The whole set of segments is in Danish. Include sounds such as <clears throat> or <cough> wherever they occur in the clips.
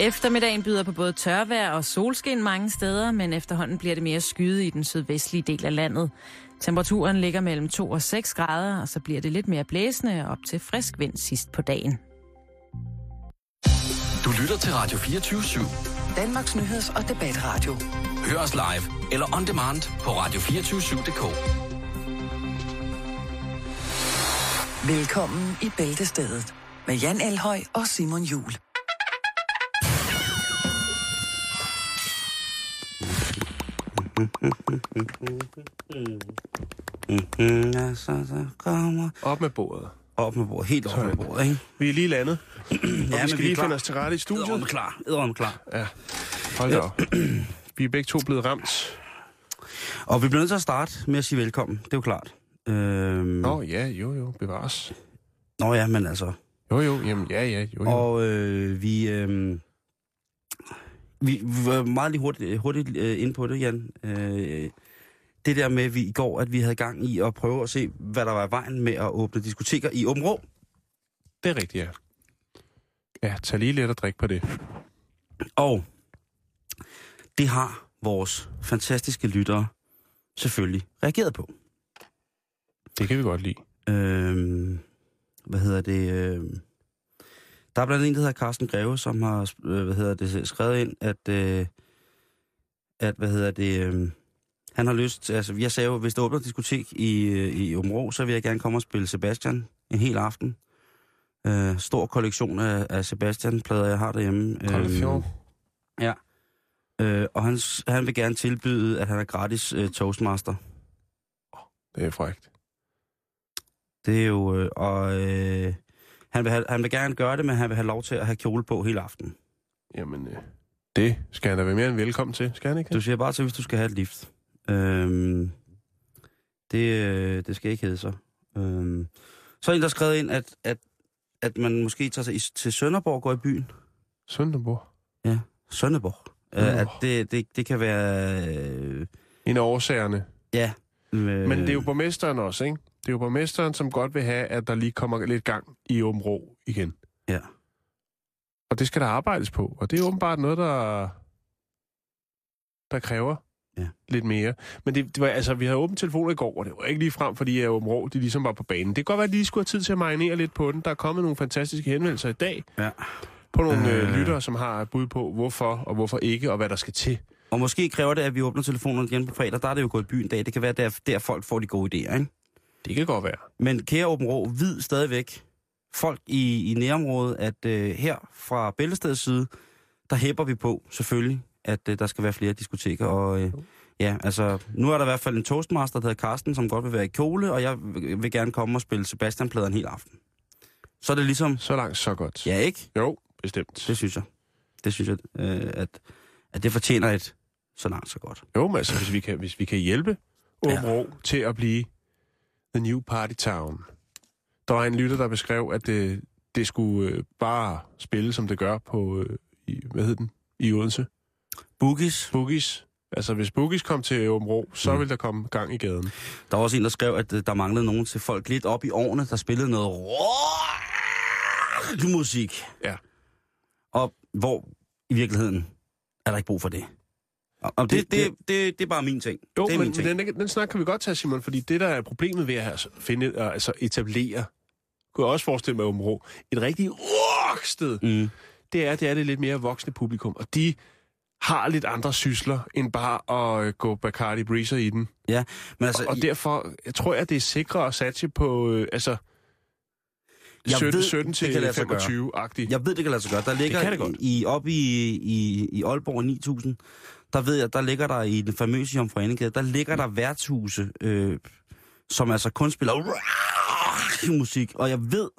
Eftermiddagen byder på både tørvejr og solskin mange steder, men efterhånden bliver det mere skyet i den sydvestlige del af landet. Temperaturen ligger mellem 2 og 6 grader, og så bliver det lidt mere blæsende op til frisk vind sidst på dagen. Du lytter til Radio 24 /7. Danmarks nyheds- og debatradio. Hør os live eller on demand på radio247.dk. Velkommen i Bæltestedet med Jan Elhøj og Simon Jul. Ja, så, så kommer Op med bordet. op med bordet, helt op med bordet, ikke? Vi er lige landet, og Ja, vi skal vi lige klar. finde os til rette i studiet. Edderom klar, edderom klar. Ja, hold da op. Vi er begge to blevet ramt. Og vi bliver nødt til at starte med at sige velkommen, det er jo klart. Øhm, Nå ja, jo jo, bevares. Nå ja, men altså. Jo jo, jamen ja ja, jo jo. Og øh, vi, øh, vi, var meget lige hurtigt, hurtigt øh, ind på det, Jan. Øh, det der med, vi i går, at vi havde gang i at prøve at se, hvad der var i vejen med at åbne diskoteker i Åben Rå. Det er rigtigt, ja. Ja, tag lige lidt at drikke på det. Og det har vores fantastiske lyttere selvfølgelig reageret på. Det kan vi godt lide. Øhm, hvad hedder det? øhm, der er blandt andet en, der hedder Carsten Greve, som har øh, hvad hedder det, skrevet ind, at, øh, at hvad hedder det, øh, han har lyst altså jeg sagde jo, hvis der åbner diskotek i, øh, i Områ, så vil jeg gerne komme og spille Sebastian en hel aften. Øh, stor kollektion af, af Sebastian-plader, jeg har derhjemme. Kollektion. ja. Øh, og han, han vil gerne tilbyde, at han er gratis øh, toastmaster. Det er frækt. Det er jo, øh, og øh, han, vil have, han vil gerne gøre det, men han vil have lov til at have kjole på hele aftenen. Jamen, øh, det skal han da være mere end velkommen til. Skal han ikke Du siger bare til, hvis du skal have et lift. Øhm, det, øh, det skal ikke hedde sig. Øhm, så er en, der skrevet ind, at, at, at man måske tager sig til Sønderborg og går i byen. Sønderborg. Sønderborg. Nå. Øh, at det, det, det kan være... Øh, En af årsagerne. ja. Øh, Men det er jo borgmesteren også, ikke? Det er jo borgmesteren, som godt vil have, at der lige kommer lidt gang i Åben Rå igen. Ja. Og det skal der arbejdes på. Og det er åbenbart noget, der, der kræver Ja. lidt mere. Men det, det var, altså, vi havde åbent telefon i går, og det var ikke lige frem, fordi at Åben Rå, de ligesom var på banen. Det kan godt være, at de lige skulle have tid til at marinere lidt på den. Der er kommet nogle fantastiske henvendelser i dag Ja. på nogle øh. Øh. lyttere, som har bud på, hvorfor og hvorfor ikke, og hvad der skal til. Og måske kræver det, at vi åbner telefonerne igen på fredag. Der er det jo gået i byen dag. Det kan være, der, der folk får de gode idéer, ikke? Det kan godt være. Men kære Åben Rå, vid stadigvæk folk i, i nærområdet, at øh, her fra Bæltestedets side, der hæpper vi på selvfølgelig, at øh, der skal være flere diskoteker. Og øh, ja, altså, nu er der i hvert fald en toastmaster, der hedder Karsten, som godt vil være i kjole, og jeg vil, vil gerne komme og spille Sebastian-plader en hel aften. Så er det ligesom, Så langt, så godt. ja ikke? Jo, bestemt. Det synes jeg. Det synes jeg, øh, at, at det fortjener et så langt så godt. Jo, men altså, hvis vi kan, hvis vi kan hjælpe Åben Rå til at blive the new party town. Der var en lytter, der beskrev, at det, det skulle øh, bare spille, som det gør på, øh, i, hvad hed den, i Odense. Boogies. Boogies. Altså, hvis Boogies kom til Åben Rå, så Mm. vil der komme gang i gaden. Der var også en, der skrev, at øh, der manglede nogen til folk lidt op i årene, der spillede noget musik. Ja. Og hvor i virkeligheden er der ikke brug for det. Og, det, Det- det, det- det, det, det er bare min ting. Jo, det er men, min ting. den, den snak kan vi godt tage, Simon, fordi det, der er problemet ved at finde, altså etablere, kunne jeg også forestille mig Rå, et rigtig rocksted, Mm. det er, det er det lidt mere voksne publikum, og de har lidt andre sysler, end bare at øh, gå Bacardi Breezer i den. Men altså, Og, og derfor jeg tror jeg, det er sikrere at satse på øh, altså, Jeg 17, ved, 17 det kan til lade sig gøre. 25-agtigt. jeg ved, det kan lade sig gøre. Der ligger kan det godt. i, op i, i, i Aalborg 9000, der ved jeg, der ligger der i den famøse Jomfruenegade, der ligger der værtshuse, øh, som altså kun spiller musik. Og jeg ved,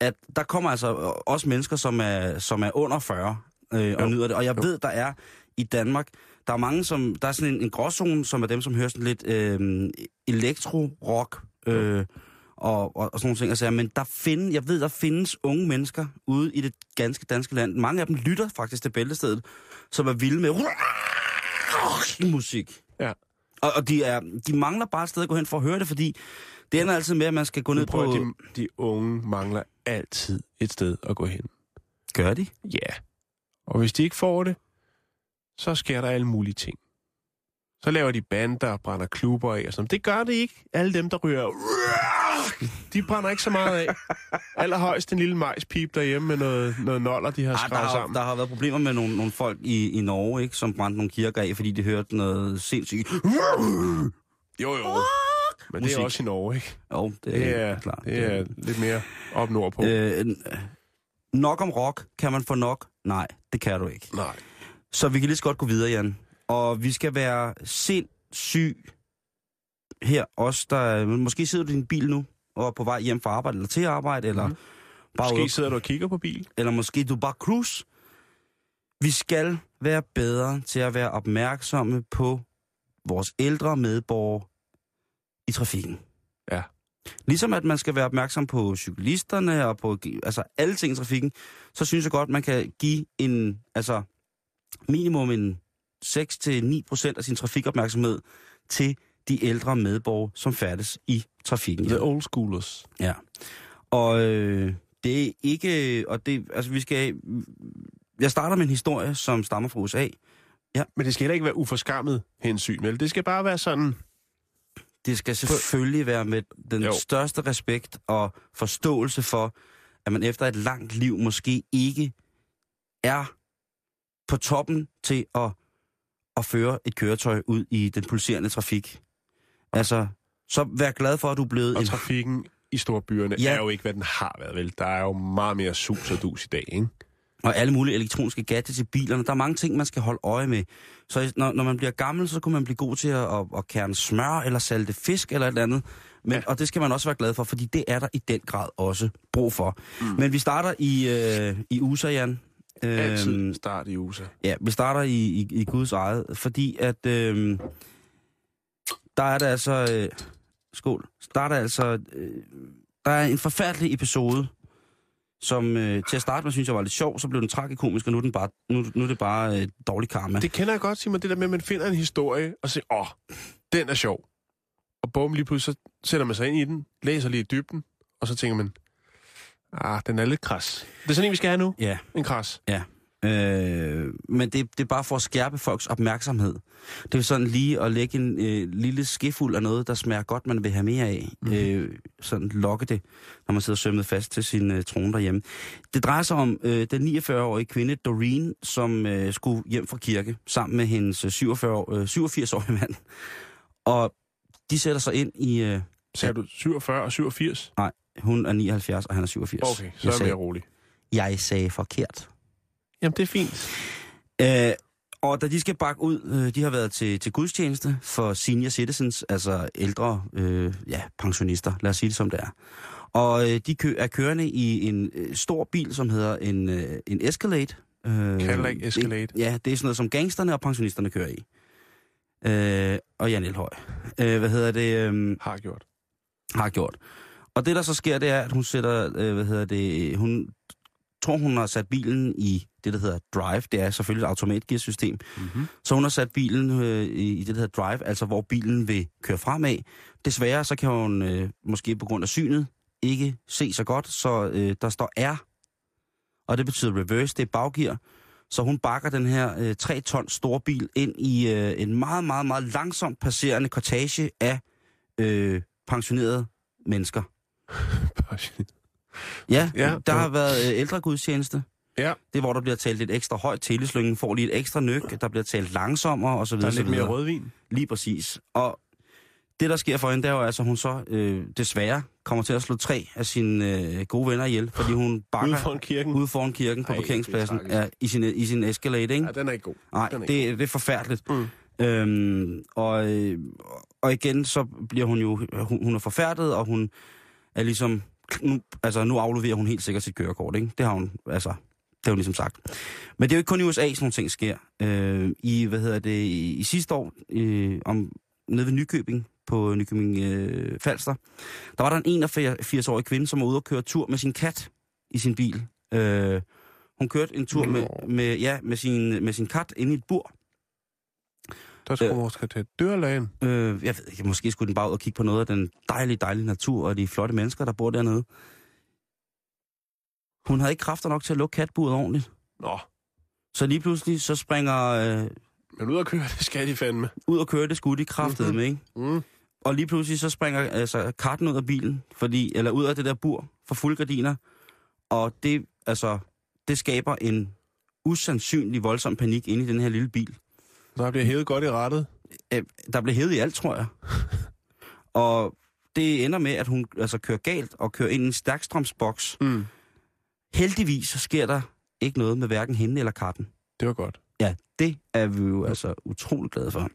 at der kommer altså også mennesker, som er, som er under 40 øh, og Jo. nyder det. Og jeg Jo. ved, der er i Danmark, der er mange, som, der er sådan en, en gråzone, som er dem, som hører sådan lidt øh, elektro-rock, øh, og, og, og sådan nogle ting. Altså, men der find, jeg ved, der findes unge mennesker ude i det ganske danske land. Mange af dem lytter faktisk til bæltestedet, som er vilde med musik. Ja. Og, og de, er, de mangler bare et sted at gå hen for at høre det, fordi det ender altid med, at man skal gå ned på... de, de unge mangler altid et sted at gå hen. Gør de? Ja. Og hvis de ikke får det, så sker der alle mulige ting. Så laver de bander brænder klubber af og sådan. Det gør det ikke. Alle dem, der ryger... De brænder ikke så meget af. <laughs> Allerhøjst en lille majspip derhjemme med noget, noget noller, de har Ej, der, skrevet har, sammen. der har været problemer med nogle, nogle folk i, i Norge, ikke, som brændte nogle kirker af, fordi de hørte noget sindssygt. Jo, jo. Men det er Musik. også i Norge, ikke? Jo, det, Det er, klart. det er lidt mere op nordpå. Øh, nok om rock. Kan man få nok? Nej, det kan du ikke. Nej. Så vi kan lige så godt gå videre, Jan. Og vi skal være sindssyg her også. Der, måske sidder du i din bil nu, og er på vej hjem fra arbejde, eller til arbejde, eller, Mhm. bare Måske ude, sidder du og kigger på bil. eller måske du bare cruise. Vi skal være bedre til at være opmærksomme på vores ældre medborgere i trafikken. Ja. Ligesom at man skal være opmærksom på cyklisterne og på altså alle ting i trafikken, så synes jeg godt, man kan give en, altså minimum en 6-9% af sin trafikopmærksomhed til de ældre medborgere, som færdes i trafikken. The old schoolers. Ja. Og øh, det er ikke, og det, altså vi skal, jeg starter med en historie, som stammer fra USA. Men det skal heller ikke være uforskammet hensyn, vel? Det skal bare være sådan... Det skal selvfølgelig være med den jo. største respekt og forståelse for, at man efter et langt liv måske ikke er på toppen til at, at føre et køretøj ud i den pulserende trafik. Altså, så vær glad for, at du er blevet Og en... trafikken i storbyerne Ja. ja. er jo ikke, hvad den har været, vel? Der er jo meget mere sus og dus i dag, ikke? Og alle mulige elektroniske gadgets i bilerne. Der er mange ting, man skal holde øje med. Så når, når man bliver gammel, så kunne man blive god til at, at, at kerne smør eller salte fisk eller et eller andet. Men, ja. Og det skal man også være glad for, fordi det er der i den grad også brug for. Mm. Men vi starter i, øh, i USA, Jan. Altid start i USA. Ja, vi starter i, i, i Guds eget, fordi at øh, der er der altså... Øh, skål. Der er der altså... Øh, der er en forfærdelig episode, som øh, til at starte med synes jeg var lidt sjov, så blev den tragikomisk, og nu er, den bare, nu, nu er det bare øh, dårlig karma. Det kender jeg godt, Simon, det der med, at man finder en historie og siger, åh, den er sjov. Og bum, lige pludselig så sætter man sig ind i den, læser lige i dybden, og så tænker man, ah, den er lidt kras. Det er sådan en, vi skal have nu. Ja, En kras. Øh, men det, det er bare for at skærpe folks opmærksomhed. Det er sådan lige at lægge en øh, lille skefuld af noget, der smager godt, man vil have mere af. Mm. Øh, sådan lokke det, når man sidder sømmet fast til sin øh, trone derhjemme. Det drejer sig om øh, den 49-årige kvinde, Doreen, som øh, skulle hjem fra kirke sammen med hendes øh, 47, øh, 87-årige mand. Og de sætter sig ind i... Øh, Sagde du 47 og 87? hun er 79, og han er 87. Okay, så er jeg mere rolig. jeg sagde forkert. Jamen, det er fint. Øh, og da de skal bakke ud, øh, de har været til, til gudstjeneste for senior citizens, altså ældre øh, ja, pensionister, lad os sige det som det er. Og øh, de kø, er kørende i en øh, stor bil, som hedder en, øh, en Escalade. Øh, Cadillac Escalade. Det, ja, det er sådan noget, som gangsterne og pensionisterne kører i. Øh, og Jan Elhøj. Øh, hvad hedder det? Øh, Har gjort. har gjort. Og det, der så sker, det er, at hun sætter, øh, hvad hedder det, hun tror, hun har sat bilen i det, der hedder drive. Det er selvfølgelig et automatgearsystem. Mm-hmm. Så hun har sat bilen øh, i det, der hedder drive, altså hvor bilen vil køre fremad. Desværre så kan hun øh, måske på grund af synet ikke se så godt, så øh, der står R, og det betyder reverse, det er baggear. Så hun bakker den her øh, 3 ton store bil ind i øh, en meget, meget, meget langsomt passerende kortage af øh, pensionerede mennesker. <laughs> Ja, Ja, der har været øh, ældregudstjeneste. Ja, Det er, hvor der bliver talt lidt ekstra højt. Teleslyngen får lige et ekstra nyk. Der bliver talt langsommere og så der er lidt mere rødvin. Lige præcis. Og det, der sker for hende, det er jo altså, hun så øh, desværre kommer til at slå tre af sine øh, gode venner ihjel, fordi hun bakker Ude foran kirken. ude foran kirken på Ej, parkeringspladsen er ja, i sin, i sin Escalade, ikke? Ja, den er ikke god. Nej, er det, det er forfærdeligt. Mm. Øhm, og, øh, og igen, så bliver hun jo, hun, hun er forfærdet, og hun er ligesom, nu, altså nu afleverer hun helt sikkert sit kørekort, ikke? Det har hun, altså, det har hun ligesom sagt. Men det er jo ikke kun i USA, sådan nogle ting sker. Øh, I, hvad hedder det, i, i sidste år, øh, om, nede ved Nykøbing, på Nykøbing øh, Falster, der var der en 81-årig kvinde, som var ude og køre tur med sin kat i sin bil. Øh, hun kørte en tur med, med, ja, med, sin, med sin kat inde i et bur. Der skulle Øh. måske tage dørlægen. Øh, jeg ved ikke, måske skulle den bare ud og kigge på noget af den dejlige, dejlige natur og de flotte mennesker, der bor dernede. Hun havde ikke kræfter nok til at lukke katburet ordentligt. Nå, Så lige pludselig, så springer øh, Men ud at køre, det skal de fandme. ud og køre det skud i kraftet Mhm. med, ikke? Mm. Og lige pludselig, så springer altså, katten ud af bilen, fordi, eller ud af det der bur for fulde gardiner. Og det, altså, det skaber en usandsynlig voldsom panik inde i den her lille bil. Der bliver hævet godt i rettet. Øh, der blev hævet i alt, tror jeg. <laughs> og det ender med, at hun altså, kører galt og kører ind i en stærkstrømsboks. Mm. Heldigvis så sker der ikke noget med hverken hende eller katten. Det var godt. Ja, det er vi jo altså utrolig glade for.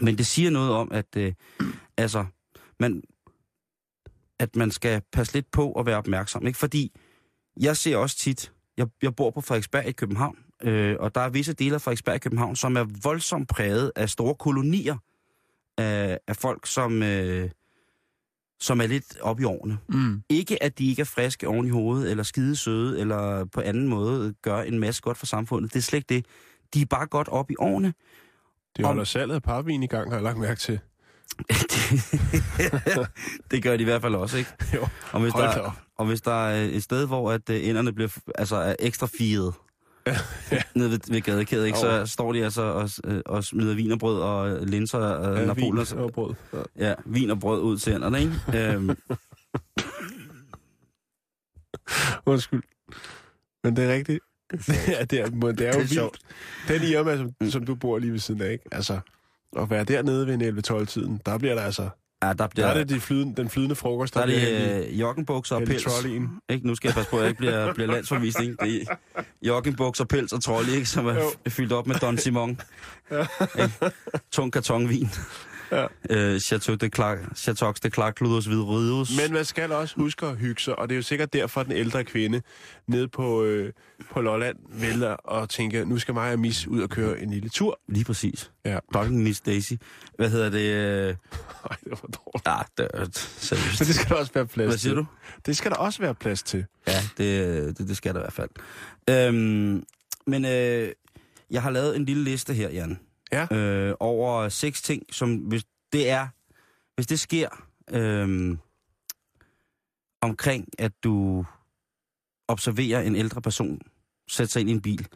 Men det siger noget om, at øh, altså, man, at man skal passe lidt på at være opmærksom. Ikke? Fordi jeg ser også tit, jeg, jeg bor på Frederiksberg i København, øh, og der er visse dele af Frederiksberg i København, som er voldsomt præget af store kolonier af, af folk, som, øh, som er lidt oppe i årene. Mm. Ikke at de ikke er friske oven i hovedet, eller skide søde, eller på anden måde gør en masse godt for samfundet. Det er slet ikke det. De er bare godt op i årene. Det Om- holder salget af parvin i gang, har jeg lagt mærke til. <laughs> det gør de i hvert fald også, ikke? <laughs> Jo, Og hvis, der, op. og hvis der er et sted, hvor at øh, enderne bliver altså, er ekstra firet, <laughs> nede ved, ved gadekædet, ikke? så står de altså og, øh, og smider vin og brød og øh, linser og Ja, Napoleon. vin <laughs> og brød. Ja. Ja, vin og brød ud til hænderne, ikke? øhm, <laughs> Undskyld. Men det er rigtigt. ja, det er, det er jo Det er vildt. Den Irma, som, som du bor lige ved siden af, ikke? Altså, at være dernede ved en 11-12-tiden, der bliver der altså... ja, der Der bliver, er det de flydende, den flydende frokost, der er hældt i- det øh, joggenbukser og pels. Ikke? Nu skal jeg passe på, at jeg ikke bliver, bliver landsforvist. Ikke? Det er joggenbukser, pels og trolle, ikke? som er Jo. fyldt op med Don Simon. Ikke? Tung kartonvin. Ja. Øh, Chateau de Clark, Chateau de Clark, Cluders Hvide Rydus. Men man skal også huske at hygge sig, og det er jo sikkert derfor, at den ældre kvinde nede på, øh, på Lolland vælger at tænke, nu skal mig og Mis ud og køre en lille tur. Lige præcis. Ja. Fucking Miss Daisy. Hvad hedder det? Øh... Ej, det var dårligt. Ja, det er seriøst. Men det skal der også være plads Hvad siger til. du? Det skal der også være plads til. Ja, det, det, det skal der i hvert fald. Øhm, men øh, jeg har lavet en lille liste her, Jan. Ja. Øh, over seks ting, som hvis det er, hvis det sker øh, omkring, at du observerer en ældre person sætte sig ind i en bil,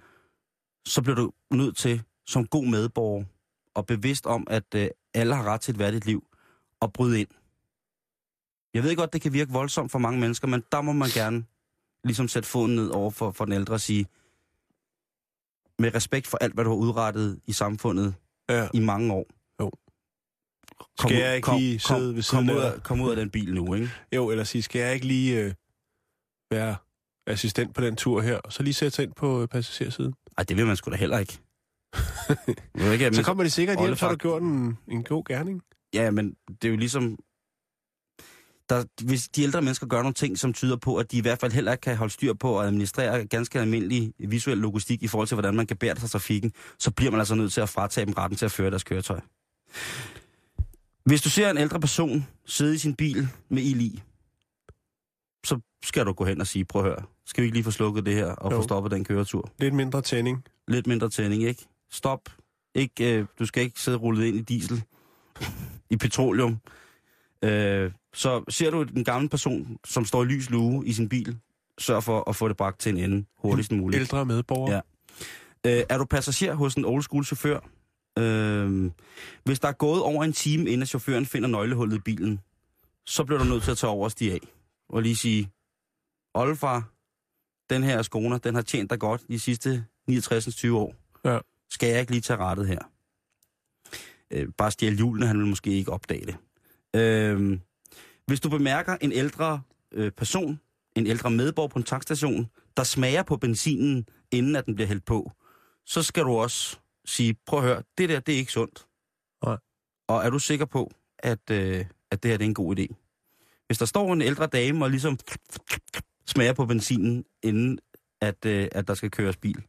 så bliver du nødt til, som god medborger, og bevidst om, at øh, alle har ret til et værdigt liv, at bryde ind. Jeg ved godt, det kan virke voldsomt for mange mennesker, men der må man gerne ligesom sætte foden ned over for, for den ældre og sige, med respekt for alt, hvad du har udrettet i samfundet Ja. i mange år. Jo. Kom Skal jeg ikke kom, lige kom, sidde ved kom, siden ud af kom ud af den bil nu, ikke? Jo, eller sige, skal jeg ikke lige øh, være assistent på den tur her, og så lige sætte sig ind på øh, passagersiden? Ej, det vil man sgu da heller ikke. <laughs> Ved ikke, Så kommer de sikkert hjem, så har du gjort en, en god gerning. Ja, men det er jo ligesom... Der, hvis de ældre mennesker gør nogle ting, som tyder på, at de i hvert fald heller ikke kan holde styr på at administrere ganske almindelig visuel logistik i forhold til, hvordan man kan bære sig trafikken, så bliver man altså nødt til at fratage dem retten til at føre deres køretøj. Hvis du ser en ældre person sidde i sin bil med ild i, så skal du gå hen og sige, prøv at høre, skal vi ikke lige få slukket det her og Jo. få stoppet den køretur? Lidt mindre tænding. Lidt mindre tænding, ikke? Stop. Ikke, øh, du skal ikke sidde rullet ind i diesel, i petroleum. Øh, så ser du en gammel person, som står i lys lue i sin bil, sørg for at få det bragt til en ende hurtigst muligt. Ældre medborgere. Ja. Øh, er du passager hos en old school chauffør? Øh, hvis der er gået over en time, inden chaufføren finder nøglehullet i bilen, så bliver du nødt til at tage over og stige af. Og lige sige, oldefar, den her Skona, den har tjent dig godt de sidste 69-20 år. Ja. Skal jeg ikke lige tage rettet her? Øh, bare stjæle hjulene, han vil måske ikke opdage det. Øh, hvis du bemærker en ældre øh, person, en ældre medborger på en tankstation, der smager på benzinen, inden at den bliver hældt på, så skal du også sige, prøv at høre, det der, det er ikke sundt. Nej. Og er du sikker på, at, øh, at det her det er en god idé? Hvis der står en ældre dame og ligesom smager på benzinen, inden at, øh, at der skal køres bil,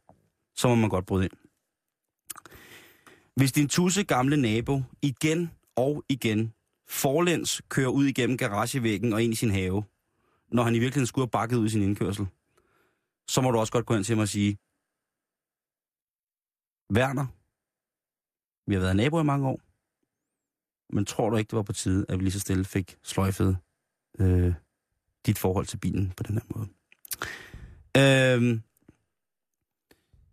så må man godt bryde ind. Hvis din tusse gamle nabo igen og igen forlæns kører ud igennem garagevæggen og ind i sin have, når han i virkeligheden skulle have bakket ud i sin indkørsel, så må du også godt gå hen til mig og sige, Werner, vi har været naboer i mange år, men tror du ikke, det var på tide, at vi lige så stille fik sløjfet øh, dit forhold til bilen på den her måde? Øh,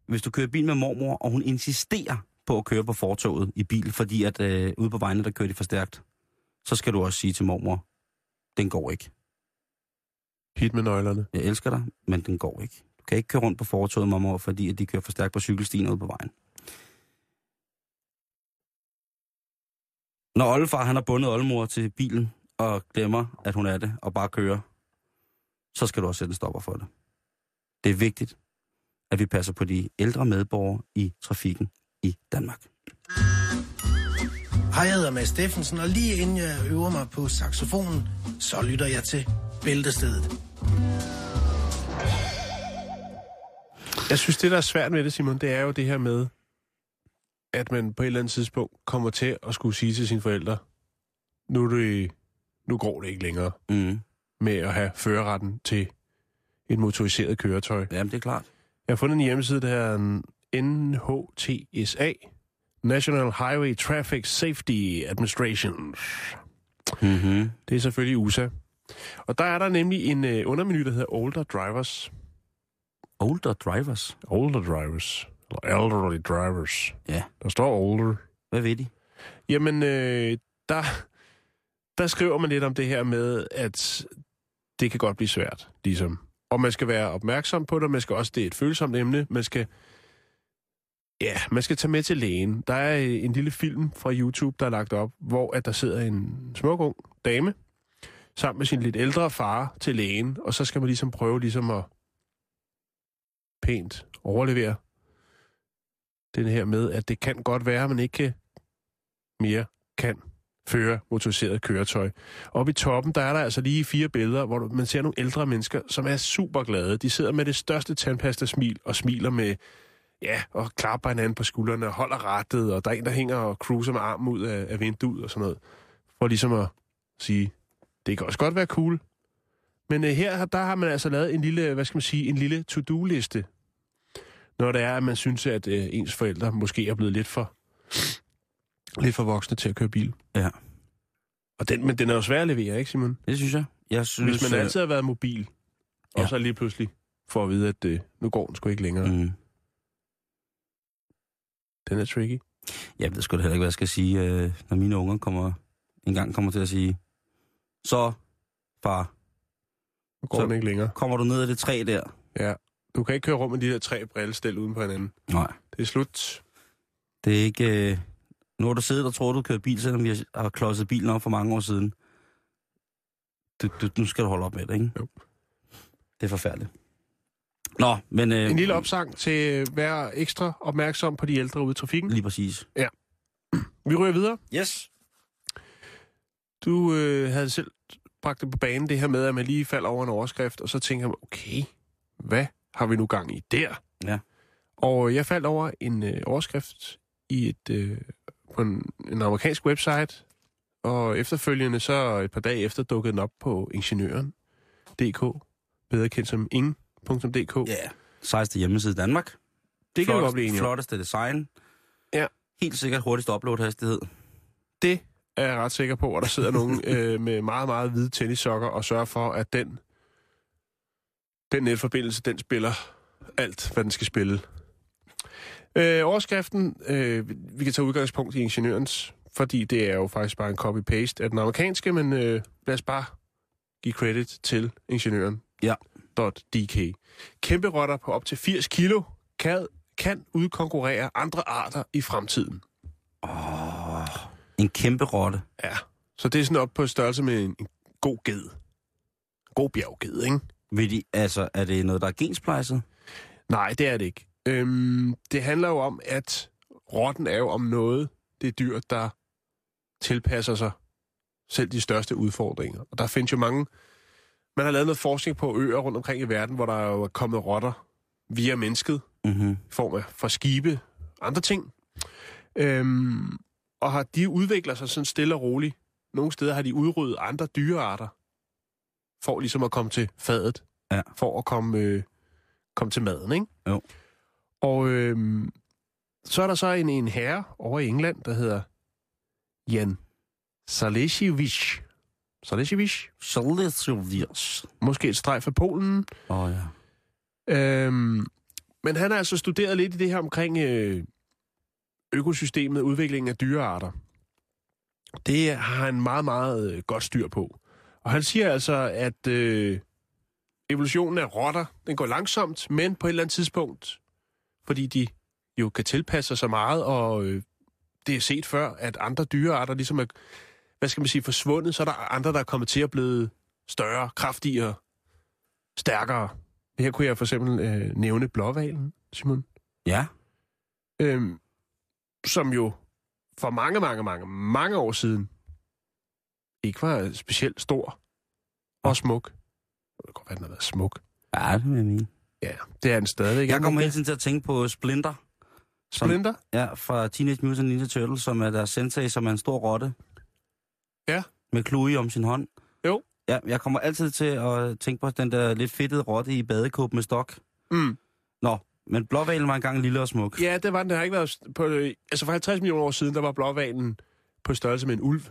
hvis du kører bil med mormor, og hun insisterer på at køre på fortoget i bil, fordi at øh, ude på vejene, der kører de for stærkt, så skal du også sige til mormor, den går ikke. Hit med nøglerne. Jeg elsker dig, men den går ikke. Du kan ikke køre rundt på fortoget, mormor, fordi at de kører for stærkt på cykelstien ude på vejen. Når oldefar han har bundet oldemor til bilen og glemmer, at hun er det, og bare kører, så skal du også sætte en stopper for det. Det er vigtigt, at vi passer på de ældre medborgere i trafikken i Danmark. Hej, jeg hedder Mads Steffensen, og lige inden jeg øver mig på saxofonen, så lytter jeg til Bæltestedet. Jeg synes, det der er svært med det, Simon, det er jo det her med, at man på et eller andet tidspunkt kommer til at skulle sige til sine forældre, nu, er det, nu går det ikke længere Mm. med at have førerretten til et motoriseret køretøj. Jamen, det er klart. Jeg har fundet en hjemmeside, der hedder NHTSA, National Highway Traffic Safety Administration. Mm-hmm. Det er selvfølgelig USA. Og der er der nemlig en øh, undermenu, der hedder Older Drivers. Older drivers. Older Drivers. Eller Elderly Drivers. Ja. Der står Older. Hvad ved de? Jamen, øh, der, der skriver man lidt om det her med, at det kan godt blive svært, ligesom. Og man skal være opmærksom på det, man skal også, det er et følsomt emne, man skal, ja, man skal tage med til lægen. Der er øh, en lille film fra YouTube, der er lagt op, hvor at der sidder en smuk ung dame, sammen med sin lidt ældre far til lægen, og så skal man ligesom prøve ligesom at pænt overlevere den her med, at det kan godt være, at man ikke kan mere kan føre motoriseret køretøj. Oppe i toppen, der er der altså lige fire billeder, hvor man ser nogle ældre mennesker, som er super glade. De sidder med det største tandpasta-smil og smiler med, ja, og klapper hinanden på skuldrene og holder rettet, og der er en, der hænger og cruiser med armen ud af, af vinduet og sådan noget. For ligesom at sige, det kan også godt være cool. Men øh, her, der har man altså lavet en lille, hvad skal man sige, en lille to-do-liste. Når det er, at man synes, at øh, ens forældre måske er blevet lidt for lidt for voksne til at køre bil. Ja. Og den, men den er jo svær at levere, ikke Simon? Det synes jeg. Jeg synes, Hvis man øh, altid har været mobil, og Ja. så lige pludselig får at vide, at øh, nu går den sgu ikke længere. Mm. Den er tricky. Jeg ved sgu da heller ikke, hvad jeg skal sige, øh, når mine unger kommer, en gang kommer til at sige, så, far, går Så- den ikke længere. kommer du ned ad det træ der? Ja. Du kan ikke køre rundt med de der tre brillestel uden på hinanden. Nej. Det er slut. Det er ikke... Øh, nu har du siddet og troet, du kører bil, selvom vi har- har klodset bilen op for mange år siden. Du, du, nu skal du holde op med det, ikke? Jo. Det er forfærdeligt. Nå, men... Øh, En lille opsang til at være ekstra opmærksom på de ældre ude i trafikken. Lige præcis. Vi ryger videre. Yes. Du øh, havde selv bragt det på banen, det her med, at man lige falder over en overskrift, og så tænker man, okay, hvad har vi nu gang i der? Ja. Og jeg faldt over en øh, overskrift i et, øh, på en, en amerikansk website, og efterfølgende så et par dage efter dukkede den op på ingeniøren.dk, bedre kendt som ing.dk. Ja. Yeah. Sejste hjemmeside i Danmark. Det kan vi godt blive enige. Flotteste design. Ja. Helt sikkert hurtigst upload-hastighed. Det er jeg ret sikker på, at der sidder nogen <laughs> øh, med meget, meget hvide tennissokker og sørger for, at den, den netforbindelse, den spiller alt, hvad den skal spille. Øh, overskriften, øh, vi kan tage udgangspunkt i ingeniørens, fordi det er jo faktisk bare en copy-paste af den amerikanske, men øh, lad os bare give credit til ingeniøren. Ja. .dk. Kæmpe rotter på op til 80 kilo kan, kan udkonkurrere andre arter i fremtiden. Åh, en kæmpe rotte. Ja, så det er sådan op på størrelse med en, en god ged. God bjergged, ikke? Vil de, altså, er det noget, der er gensplejset? Nej, det er det ikke. Øhm, det handler jo om, at rotten er jo om noget, det dyr, der tilpasser sig selv de største udfordringer. Og der findes jo mange... Man har lavet noget forskning på øer rundt omkring i verden, hvor der jo er kommet rotter via mennesket, Mm-hmm. i form af fra skibe, andre ting. Øhm, og har de udvikler sig sådan stille og roligt. Nogle steder har de udryddet andre dyrearter, for ligesom at komme til fadet. Ja. For at komme, øh, komme til maden, ikke? Jo. Og øhm, så er der så en, en herre over i England, der hedder Jan Salesiewicz. Salesiewicz? Salesius. Måske et streg fra Polen. Åh oh, ja. Øhm, men han har altså studeret lidt i det her omkring øh, økosystemet, udviklingen af dyrearter. Det har han meget, meget øh, godt styr på. Og han siger altså, at øh, evolutionen af rotter, den går langsomt, men på et eller andet tidspunkt, fordi de jo kan tilpasse sig så meget, og øh, det er set før, at andre dyrearter ligesom er, hvad skal man sige, forsvundet, så er der andre, der er kommet til at blive større, kraftigere, stærkere. Her kunne jeg for eksempel øh, nævne blåvalen, Simon, Ja. øhm, som jo for mange, mange, mange, mange år siden ikke var specielt stor og smuk. Det kan godt være, den har været smuk. Ja, det vil jeg mene. Ja, det er den stadigvæk. Jeg kommer hele tiden til at tænke på Splinter. som- Splinter? Ja, fra Teenage Mutant Ninja Turtles, som er deres sensei, som er en stor rotte. Ja. Med Chloe om sin hånd. Jo. Ja, jeg kommer altid til at tænke på den der lidt fedtede rotte i badekåb med stok. Mm. Nå, men blåvalen var engang lille og smuk. Ja, det var den. Der har ikke været... På, øh, altså for 50 millioner år siden, der var blåvalen på størrelse med en ulv.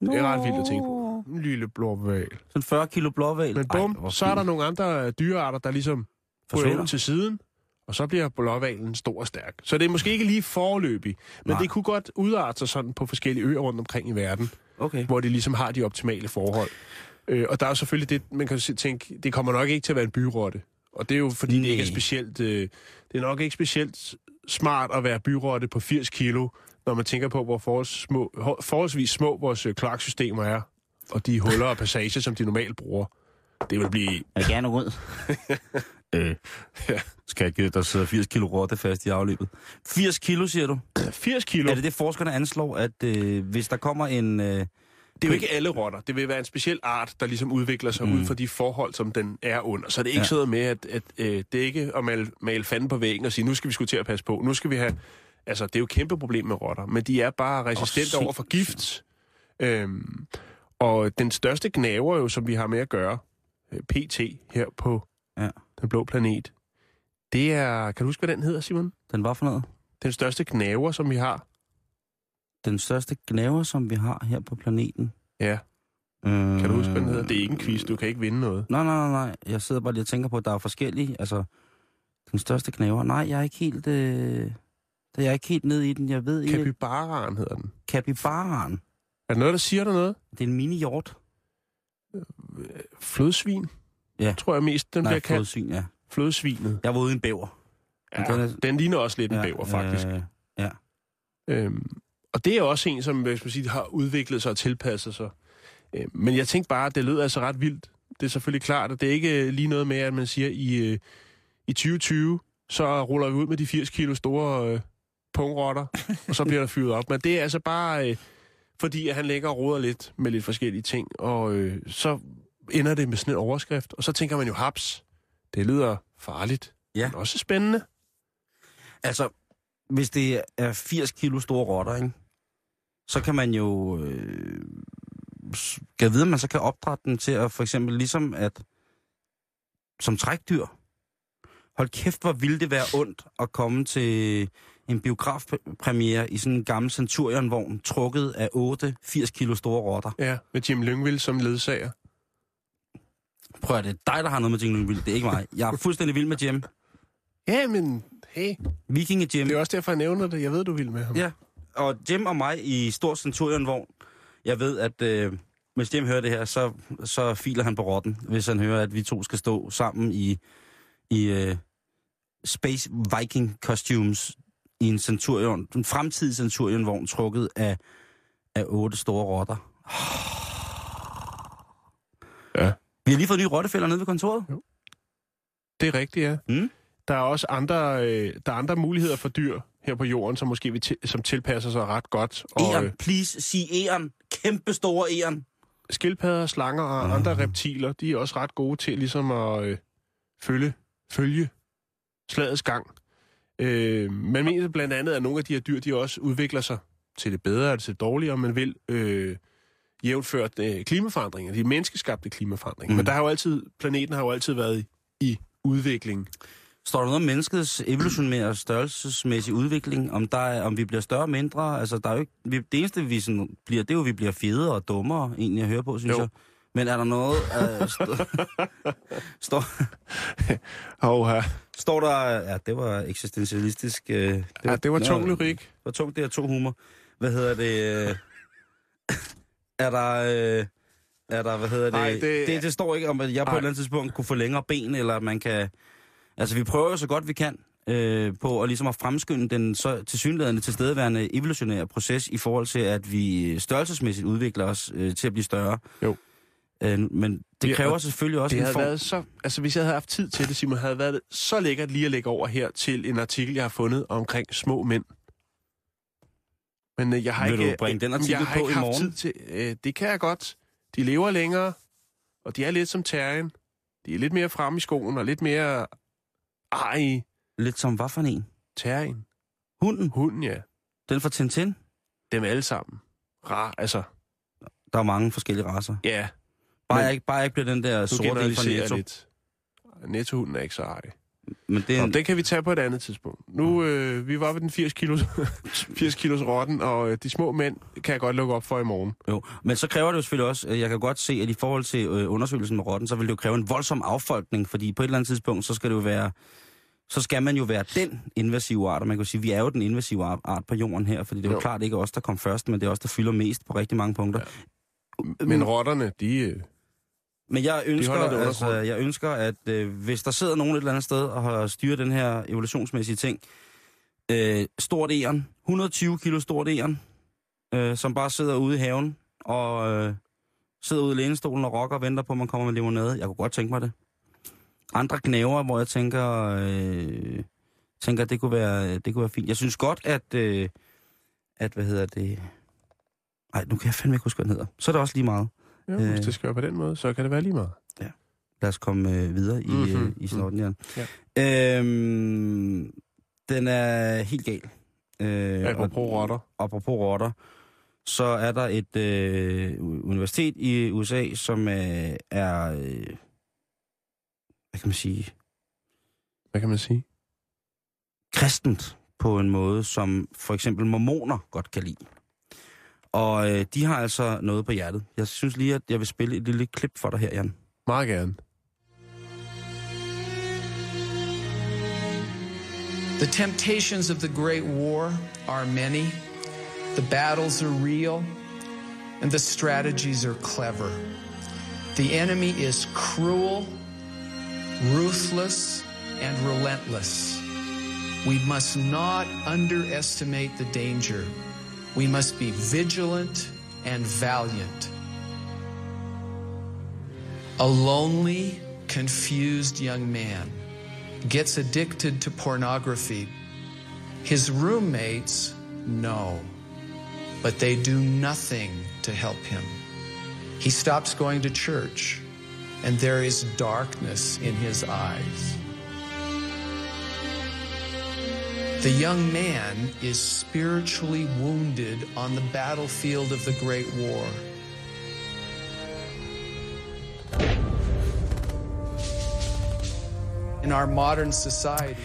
Det er ret vildt at tænke på. En lille blåval. Sådan 40 kilo blåval. Men bum, Ej, så er der nogle andre dyrearter, der ligesom Forsvinder. til siden, og så bliver blåvalen stor og stærk. Så det er måske ikke lige forløbig, men Nej. det kunne godt udarte sig sådan på forskellige øer rundt omkring i verden, Okay. hvor de ligesom har de optimale forhold. Øh, og der er jo selvfølgelig det, man kan tænke, det kommer nok ikke til at være en byrotte. Og det er jo fordi, det ikke er Nej. specielt, øh, det er nok ikke specielt smart at være byrotte på 80 kilo, når man tænker på, hvor forholds små, forholdsvis små vores øh, kloaksystemer er, og de huller og passager, som de normalt bruger. Det vil blive Jeg vil gerne ud. <laughs> øh, Ja. skal jeg give, der sidder 80 kilo rotte fast i afløbet. 80 kilo, siger du? 80 kilo. Er det det, forskerne anslår, at øh, hvis der kommer en... Øh, Det er jo ikke alle rotter. Det vil være en speciel art, der ligesom udvikler sig mm. ud fra de forhold, som den er under. Så det er ikke Ja. sådan med, at, at øh, det er ikke at male, male fanden på væggen og sige, nu skal vi sgu til at passe på. Nu skal vi have... Altså, det er jo et kæmpe problem med rotter, men de er bare resistente Oh, over for gift. Øhm, og den største gnaver jo, som vi har med at gøre, øh, PT her på Ja. Den blå planet, det er... Kan du huske, hvad den hedder, Simon? den var for noget? Den største gnaver, som vi har. Den største gnaver, som vi har her på planeten. Ja. Øh, Kan du huske, hvad den hedder? Det er ikke en quiz, du kan ikke vinde noget. Nej, nej, nej, nej. Jeg sidder bare lige og tænker på, at der er forskellige. Altså, den største gnaver. Nej, jeg er ikke helt... Øh, jeg er ikke helt ned i den. Jeg ved ikke... Capybaraen hedder den. Capybaraen. Er der noget, der siger dig noget? Det er en mini-hjort. Flødsvin? Ja. Tror jeg mest, den Nej, bliver kaldt. flodsvin, ja. Flødsvinet. Jeg var ude i en bæver. Ja, den er- den ligner også lidt en bæver, faktisk. Øh, Øhm, og det er også en, som hvis man siger, har udviklet sig og tilpasset sig. Øhm, men jeg tænkte bare, at det lød altså ret vildt. Det er selvfølgelig klart, at det er ikke øh, lige noget med, at man siger, i, øh, i 2020, så ruller vi ud med de 80 kilo store øh, pungrotter, og så bliver der fyret op. Men det er altså bare, øh, fordi at han lægger og roder lidt med lidt forskellige ting, og øh, så ender det med sådan en overskrift, og så tænker man jo, haps, det lyder farligt, Ja. men også spændende. Altså, hvis det er 80 kilo store rotter, ikke? så kan man jo... Øh, kan vide, at man så kan opdrætte den til at for eksempel ligesom at... Som trækdyr. Hold kæft, hvor ville det være ondt at komme til en biografpremiere i sådan en gammel Centurion-vogn, trukket af 8 80 kilo store rotter. Ja, med Jim Lyngvild som ledsager. Prøv at det er dig, der har noget med Jingle Vild. Det er ikke mig. Jeg er fuldstændig vild med Jim. Ja, men hey, Vikinge Jim. det er også derfor, jeg nævner det. Jeg ved, du vil med ham. Ja, og Jim og mig i stor Centurion-vogn. Jeg ved, at øh, hvis Jim hører det her, så, så filer han på rotten, hvis han hører, at vi to skal stå sammen i, i øh, Space Viking costumes i en Centurion, en fremtidig Centurion-vogn trukket af, af otte store rotter. Ja. Vi har lige fået nye rottefælder nede ved kontoret. Det er rigtigt, ja. Mm. Der er også andre, øh, der er andre muligheder for dyr her på jorden, som måske til, som tilpasser sig ret godt. Og Eren, øh, please, sig Eren. Kæmpe store Eren. skildpadder, slanger og Ah. andre reptiler, de er også ret gode til ligesom at øh, følge, følge slagets gang. Øh, man mener blandt andet, at nogle af de her dyr, de også udvikler sig til det bedre eller til det dårligere, om man vil, øh, jævnført øh, klimaforandringer, de menneskeskabte klimaforandringer. Mm. Men der har jo altid, planeten har jo altid været i, i udvikling. Står der noget om menneskets evolutionære størrelsesmæssige udvikling? Om, der er, om vi bliver større og mindre? Altså, der er jo ikke, vi, det eneste, vi sådan bliver, det er jo, at vi bliver federe og dummere, egentlig at høre på, synes Jo. jeg. Men er der noget... Øh, st- <laughs> står, Og uh, står der, ja, det var eksistentialistisk. Øh, det Ja, det var tung lyrik. Det var tungt, det er to humor. Hvad hedder det? Øh, er der... Øh, er der, hvad hedder det? Nej, det- det, det står ikke om, at jeg på Nej. et eller andet tidspunkt kunne få længere ben, eller at man kan... Altså, vi prøver jo så godt vi kan øh, på at, ligesom at fremskynde den så tilsyneladende tilstedeværende evolutionære proces i forhold til, at vi størrelsesmæssigt udvikler os øh, til at blive større. Jo. Øh, men det Ja, kræver og selvfølgelig også Det en havde form... været så... Altså, hvis jeg havde haft tid til det, Simon, havde været så lækkert lige at lægge over her til en artikel, jeg har fundet omkring små mænd. Men øh, jeg har Vil ikke... du bringe den øh, artikel jeg har på ikke i morgen? tid til... Øh, det kan jeg godt. De lever længere, og de er lidt som terrien. De er lidt mere fremme i skoen, og lidt mere... Ej, Lidt som hvad for en? terrien. Hunden. Hunden, ja. Den fra Tintin. Dem alle sammen. Rar, altså... Der er mange forskellige raser. Ja, Bare, Men- jeg ikke, bare jeg ikke bliver den der sorte fra Netto. lidt. Nettohunden er ikke så ej. Men det er Nå, den kan vi tage på et andet tidspunkt. Nu, øh, vi var ved den 80 kilos, 80 kilos rotten, og øh, de små mænd kan jeg godt lukke op for i morgen. jo. Men så kræver det jo selvfølgelig også, øh, jeg kan godt se, at i forhold til øh, undersøgelsen med rotten, så vil det jo kræve en voldsom affolkning, fordi på et eller andet tidspunkt, så skal det jo være, så skal man jo være den invasive art, og man kan jo sige, vi er jo den invasive ar- art på jorden her, fordi det er jo, Jo. klart ikke os, der kom først, men det er os, der fylder mest på rigtig mange punkter. Ja. Men rotterne, de... Men jeg ønsker, det under altså, jeg ønsker, at øh, hvis der sidder nogen et eller andet sted og har styret den her evolutionsmæssige ting, øh, stort æren, 120 kilo stort æren, øh, som bare sidder ude i haven og øh, sidder ude i lænestolen og rocker og venter på, at man kommer med limonade. Jeg kunne godt tænke mig det. Andre knæver, hvor jeg tænker, øh, tænker det kunne, være, det kunne være fint. Jeg synes godt, at, øh, at hvad hedder det... Ej, nu kan jeg fandme ikke huske, hvad den hedder. Så er det også lige meget. Jo, Øh. hvis det skal være på den måde, så kan det være lige meget. Lad os komme øh, videre i, mm-hmm. Mhm. øh, i snotten, Jan. Ja. Øhm, den er helt gal. Øh, Apropos rotter. Apropos rotter. Så er der et øh, universitet i USA, som øh, er... Øh, hvad kan man sige? Hvad kan man sige? kristent på en måde, som for eksempel mormoner godt kan lide. Og øh, de har altså noget på hjertet. Jeg synes lige, at jeg vil spille et lille klip for dig her, Jan. Meget gerne. The temptations of the Great War are many, the battles are real, and the strategies are clever. The enemy is cruel, ruthless, and relentless. We must not underestimate the danger. We must be vigilant and valiant. A lonely, confused young man gets addicted to pornography. His roommates know, but they do nothing to help him. He stops going to church, and there is darkness in his eyes. The young man is spiritually wounded on the battlefield of the Great War. In our modern society,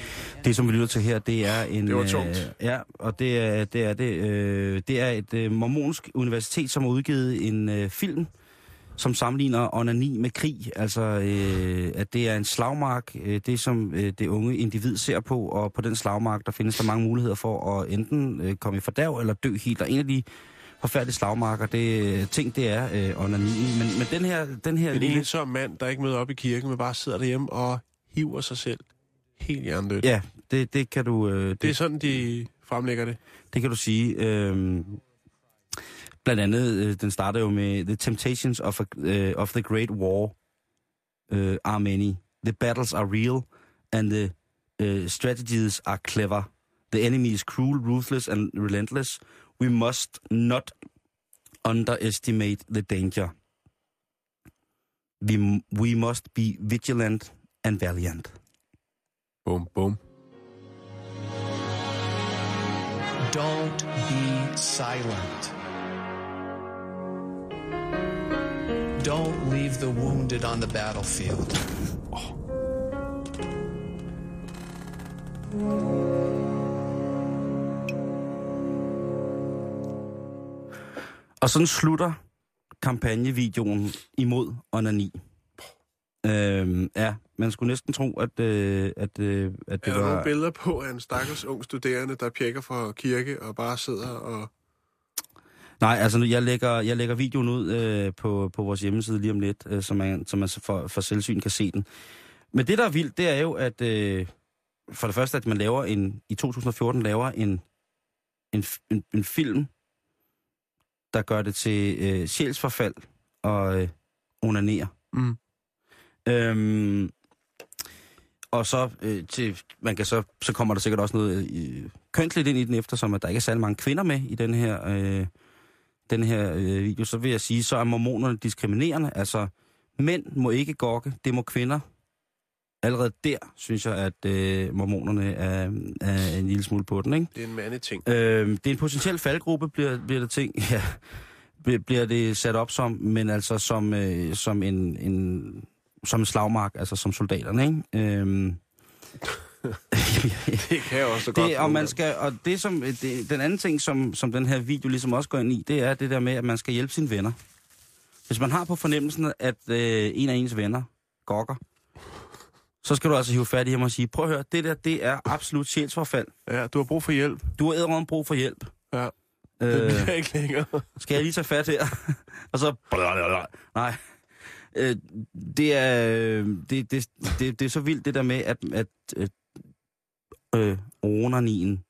Det, som vi lytter til her, det er en... Det var tungt. Øh, ja, og det er det. Er det, øh, det er et øh, mormonsk universitet, som har udgivet en øh, film, som sammenligner onani med krig. Altså, øh, at det er en slagmark, øh, det som øh, det unge individ ser på, og på den slagmark, der findes der mange muligheder for at enten øh, komme i fordærv eller dø helt. Og en af de forfærdelige slagmarker, det, ting, det er øh, onanien. Men, men den her, den her En lille... ensom mand, der ikke møder op i kirken, men bare sidder derhjemme og hiver sig selv helt hjernedødt. Ja, det, det kan du... Øh, Det er sådan, de fremlægger det. Det kan du sige. Øhm, blandt andet, øh, den starter jo med The Temptations of, a, øh, of the Great War øh, are many. The battles are real, and the øh, strategies are clever. The enemy is cruel, ruthless and relentless. We must not underestimate the danger. We, we must be vigilant and valiant. Boom, boom. don't be silent. Don't leave the wounded on the battlefield. Og sådan slutter kampagnevideoen imod onani. Øhm, ja, man skulle næsten tro, at, øh, at, øh, at det Er der var... nogle billeder på af en stakkels ung studerende, der pjekker for kirke og bare sidder og... Nej, altså nu- jeg lægger, jeg lægger videoen ud øh, på, på vores hjemmeside lige om lidt, øh, så man, så man for, for selvsyn kan se den. Men det, der er vildt, det er jo, at øh, for det første, at man laver en, i 2014 laver en, en, en, en film, der gør det til øh, sjælsforfald og øh, onanere. Mm. Øhm, og så øh, til, man kan så, så kommer der sikkert også noget øh, kønsligt ind i den, eftersom at der ikke er særlig mange kvinder med i den her, øh, den her øh, video. Så vil jeg sige, så er mormonerne diskriminerende. Altså, mænd må ikke gokke, det må kvinder. Allerede der synes jeg, at øh, mormonerne er, er en lille smule på den, ikke? Det er en mandeting. Øh, det er en potentiel faldgruppe, bliver, bliver det ting, <laughs> ja, bliver- det sat op som, men altså som, øh, som en, en som en slagmark, altså som soldaterne, ikke? Øhm, <laughs> Det kan jeg også så godt. det, og man skal, og det som, det, den anden ting, som, som den her video ligesom også går ind i, det er det der med, at man skal hjælpe sine venner. Hvis man har på fornemmelsen, at øh, en af ens venner gokker, så skal du altså hive fat i ham og sige, prøv at høre, det der, det er absolut sjælsforfald. Ja, du har brug for hjælp. Du har ædret brug for hjælp. Ja. Det Øh, bliver ikke længere. <laughs> skal jeg lige tage fat her? og så... Nej. Øh, det er, øh, det, det, det, det er så vildt det der med, at, at øh, øh, onanien,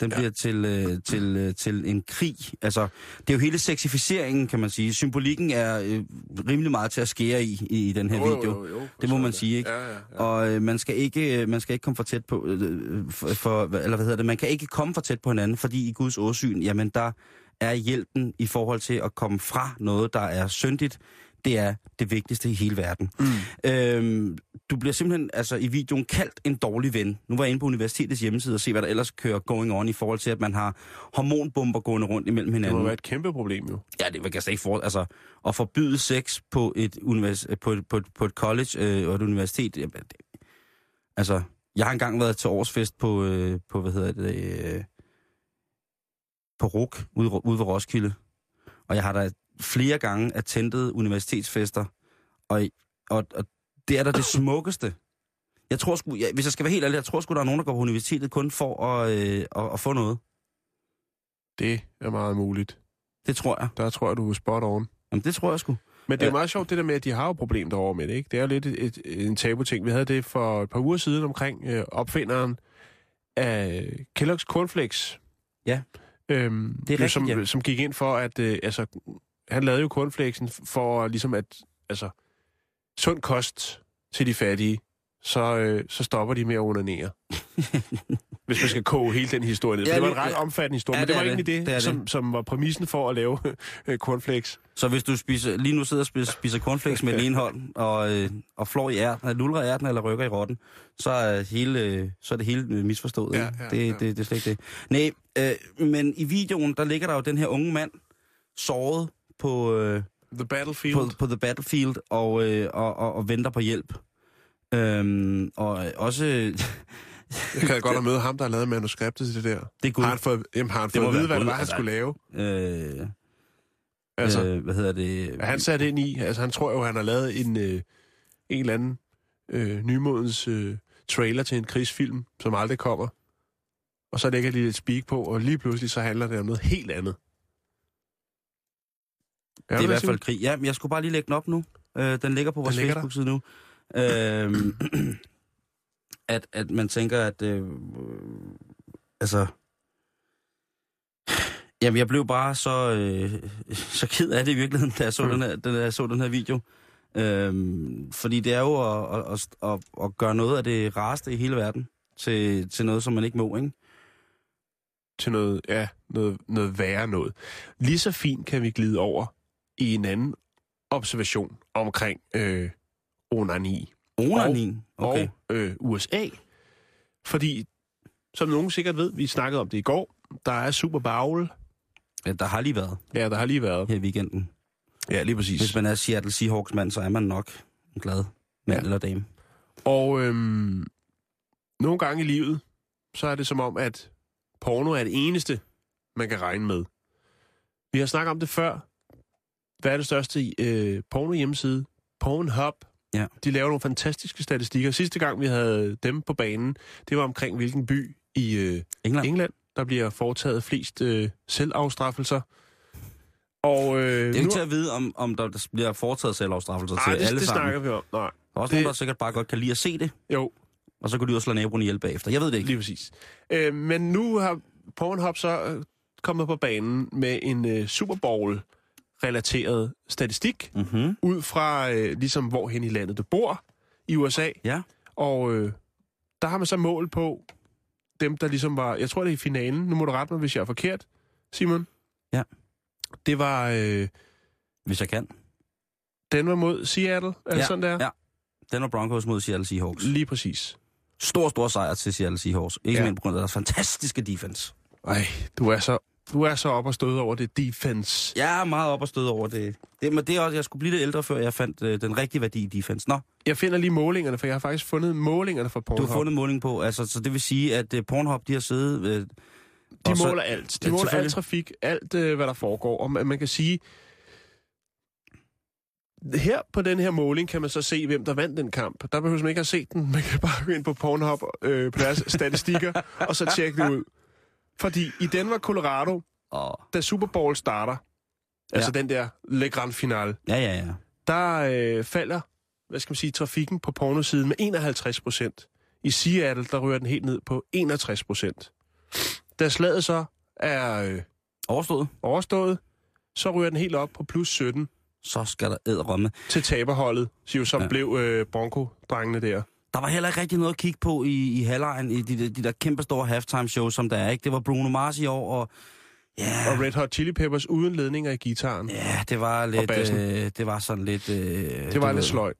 den Ja. bliver til, øh, til, øh, til en krig. Altså, det er jo hele sexificeringen, kan man sige. Symbolikken er øh, rimelig meget til at skære i, i, i den her video. Jo, jo, jo, Det må man sådan sige, ikke? Ja, ja, ja. Og øh, man skal ikke øh, man skal ikke komme for tæt på øh, for, for eller hvad hedder det, man kan ikke komme for tæt på hinanden, fordi i Guds åsyn, jamen der er hjælpen i forhold til at komme fra noget der er syndigt, det er det vigtigste i hele verden. Mm. Øhm, du bliver simpelthen altså i videoen kaldt en dårlig ven. Nu var jeg inde på universitetets hjemmeside og se hvad der ellers kører going on i forhold til at man har hormonbomber gående rundt imellem Det hinanden. må være et kæmpe problem, jo. Ja, det kan jeg slet ikke for... Altså, at forbyde sex på et, univers, på, et, på, et, på et college øh, og et universitet... jamen, Det, altså, jeg har engang været til årsfest på, øh, på hvad hedder det... Øh, på RUK, ude, ude ved Roskilde. Og jeg har da flere gange attendet universitetsfester. Og, og, og det er da det smukkeste. Jeg tror sgu, ja, hvis jeg skal være helt ærlig, jeg tror sgu, der er nogen, der går på universitetet kun for at, øh, at, at få noget. Det er meget muligt. Det tror jeg. Der tror jeg, du er spot on. Jamen, det tror jeg sgu. Men det er jo meget sjovt, det der med, at de har jo problem derovre med det, ikke? Det er jo lidt et, et, en tabu-ting. Vi havde det for et par uger siden omkring øh, opfinderen af Kellogg's Cornflakes. Ja. Øhm, Det er rigtigt, som, ja. som gik ind for, at... Øh, altså, han lavede jo cornflakesen for ligesom at... Altså, sund kost til de fattige, så, øh, så stopper de med at onanere. <laughs> Hvis man skal koge hele den historie ned. Ja, det var en det- ret omfattende historie, Ja, men det det var egentlig det. det, Det er det. Som, som var præmissen for at lave øh, cornflakes. Så hvis du spiser, lige nu sidder og spiser, spiser cornflakes med den <laughs> ene hånd, og, øh, og flår i ærten, lulrer i ærten eller rykker i rotten, så er, hele, øh, så er det hele øh, misforstået. Ja, ja, det, ja. Det, det, er slet ikke det. Nej, øh, men i videoen, der ligger der jo den her unge mand, såret på, øh, The Battlefield. på, på The Battlefield, og, øh, og, og, og venter på hjælp. Øhm, og øh, også... <laughs> Jeg kan godt have møde ham, der har lavet manuskriptet til det der. det er Gud. Har han fået, jamen, har han fået at vide, hvad det var, han altså. skulle lave? Øh, Altså, øh, hvad hedder det? er han sat ind i? Altså, han tror jo, han har lavet en, øh, en eller anden øh, nymodens øh, trailer til en krigsfilm, som aldrig kommer. Og så lægger de lidt speak på, og lige pludselig så handler det om noget helt andet. Ja, Det er i hvert fald krig. Ja, men jeg skulle bare lige lægge den op nu. Øh, den ligger på vores. Facebook-side nu. Øh, <clears throat> at, at man tænker, at... Øh, altså... Jamen, jeg blev bare så, øh, <laughs> så ked af det i virkeligheden, da jeg så, Mm. den, her, da jeg så den her video. Øhm, fordi det er jo at, at, at, at, at gøre noget af det rareste i hele verden til, til noget, som man ikke må, ikke? Til noget, ja, noget, noget værre noget. Lige så fint kan vi glide over i en anden observation omkring øh, onani. Onanin. Okay. og øh, USA. Fordi, som nogen sikkert ved, vi snakkede om det i går, der er Super Bowl. Ja, der har lige været Ja, der har lige været. her i weekenden. Ja, lige præcis. Hvis man er Seattle Seahawks mand, så er man nok en glad mand Ja. eller dame. Og øhm, nogle gange i livet, så er det som om, at porno er det eneste, man kan regne med. Vi har snakket om det før. Hvad er det største øh, porno hjemmeside? Pornhub. Ja. De laver nogle fantastiske statistikker. Sidste gang, vi havde dem på banen, det var omkring hvilken by i øh, England. England, der bliver foretaget flest øh, selvafstraffelser. Og øh, Det er jo nu- ikke til at vide, om, om der, bliver foretaget selvafstraffelser Ej, til det, alle det sammen. snakker vi om. Nej, Der er også det- nogen, der sikkert bare godt kan lide at se det, jo, og så går de ud og slår naboen ihjel bagefter. Jeg ved det ikke. lige præcis. Øh, men nu har Pornhub så øh, kommet på banen med en øh, Super Bowl-relateret statistik, Mm-hmm. ud fra øh, ligesom hvorhen i landet du bor i USA. Ja. Og øh, der har man så mål på dem, der ligesom var... Jeg tror, det er i finalen. Nu må du rette mig, hvis jeg er forkert, Simon. Ja. Det var øh, Hvis jeg kan. Denver mod Seattle. Er Ja, sådan, der? ja. Denver Broncos mod Seattle Seahawks. Lige præcis. Stor, stor sejr til Seattle Seahawks. Ikke Ja. mindst på grund af deres fantastiske defense. Ej, du er så, du er så op og støde over det defense. Jeg er meget op og stød over det. det men det er også, jeg skulle blive lidt ældre, før jeg fandt øh, den rigtige værdi i defense. Nå, Jeg finder lige målingerne, for jeg har faktisk fundet målingerne du Pornhub. har fundet måling på. Altså, så det vil sige, at øh, Pornhub, de har siddet... Øh, De så- måler alt. De måler al selvfølgelig. trafik, alt øh, hvad der foregår. Og man, man kan sige, her på den her måling kan man så se, hvem der vandt den kamp. Der behøver man ikke have set den. Man kan bare gå ind på Pornhub øh, på deres statistikker, <laughs> og så tjekke det ud. Fordi i Denver, Colorado, og, da Super Bowl starter, ja. altså den der Le Grand Finale, ja, ja, ja. der øh, falder, hvad skal man sige, trafikken på pornosiden med 51 procent. I Seattle, der rører den helt ned på 61 procent. Da slaget så er øh, Overstået. overstået, så ryger den helt op på plus 17 Så skal der æderrømme. til taberholdet, som ja. blev øh, Bronco-drengene der. Der var heller ikke rigtig noget at kigge på i, i halvlejen, i de, de der kæmpe store halftime shows, som der er. Ikke? Det var Bruno Mars i år, og ja, Og Red Hot Chili Peppers uden ledninger i gitaren. Ja, det var lidt, øh, det var sådan lidt... Øh, det var lidt ved. sløjt.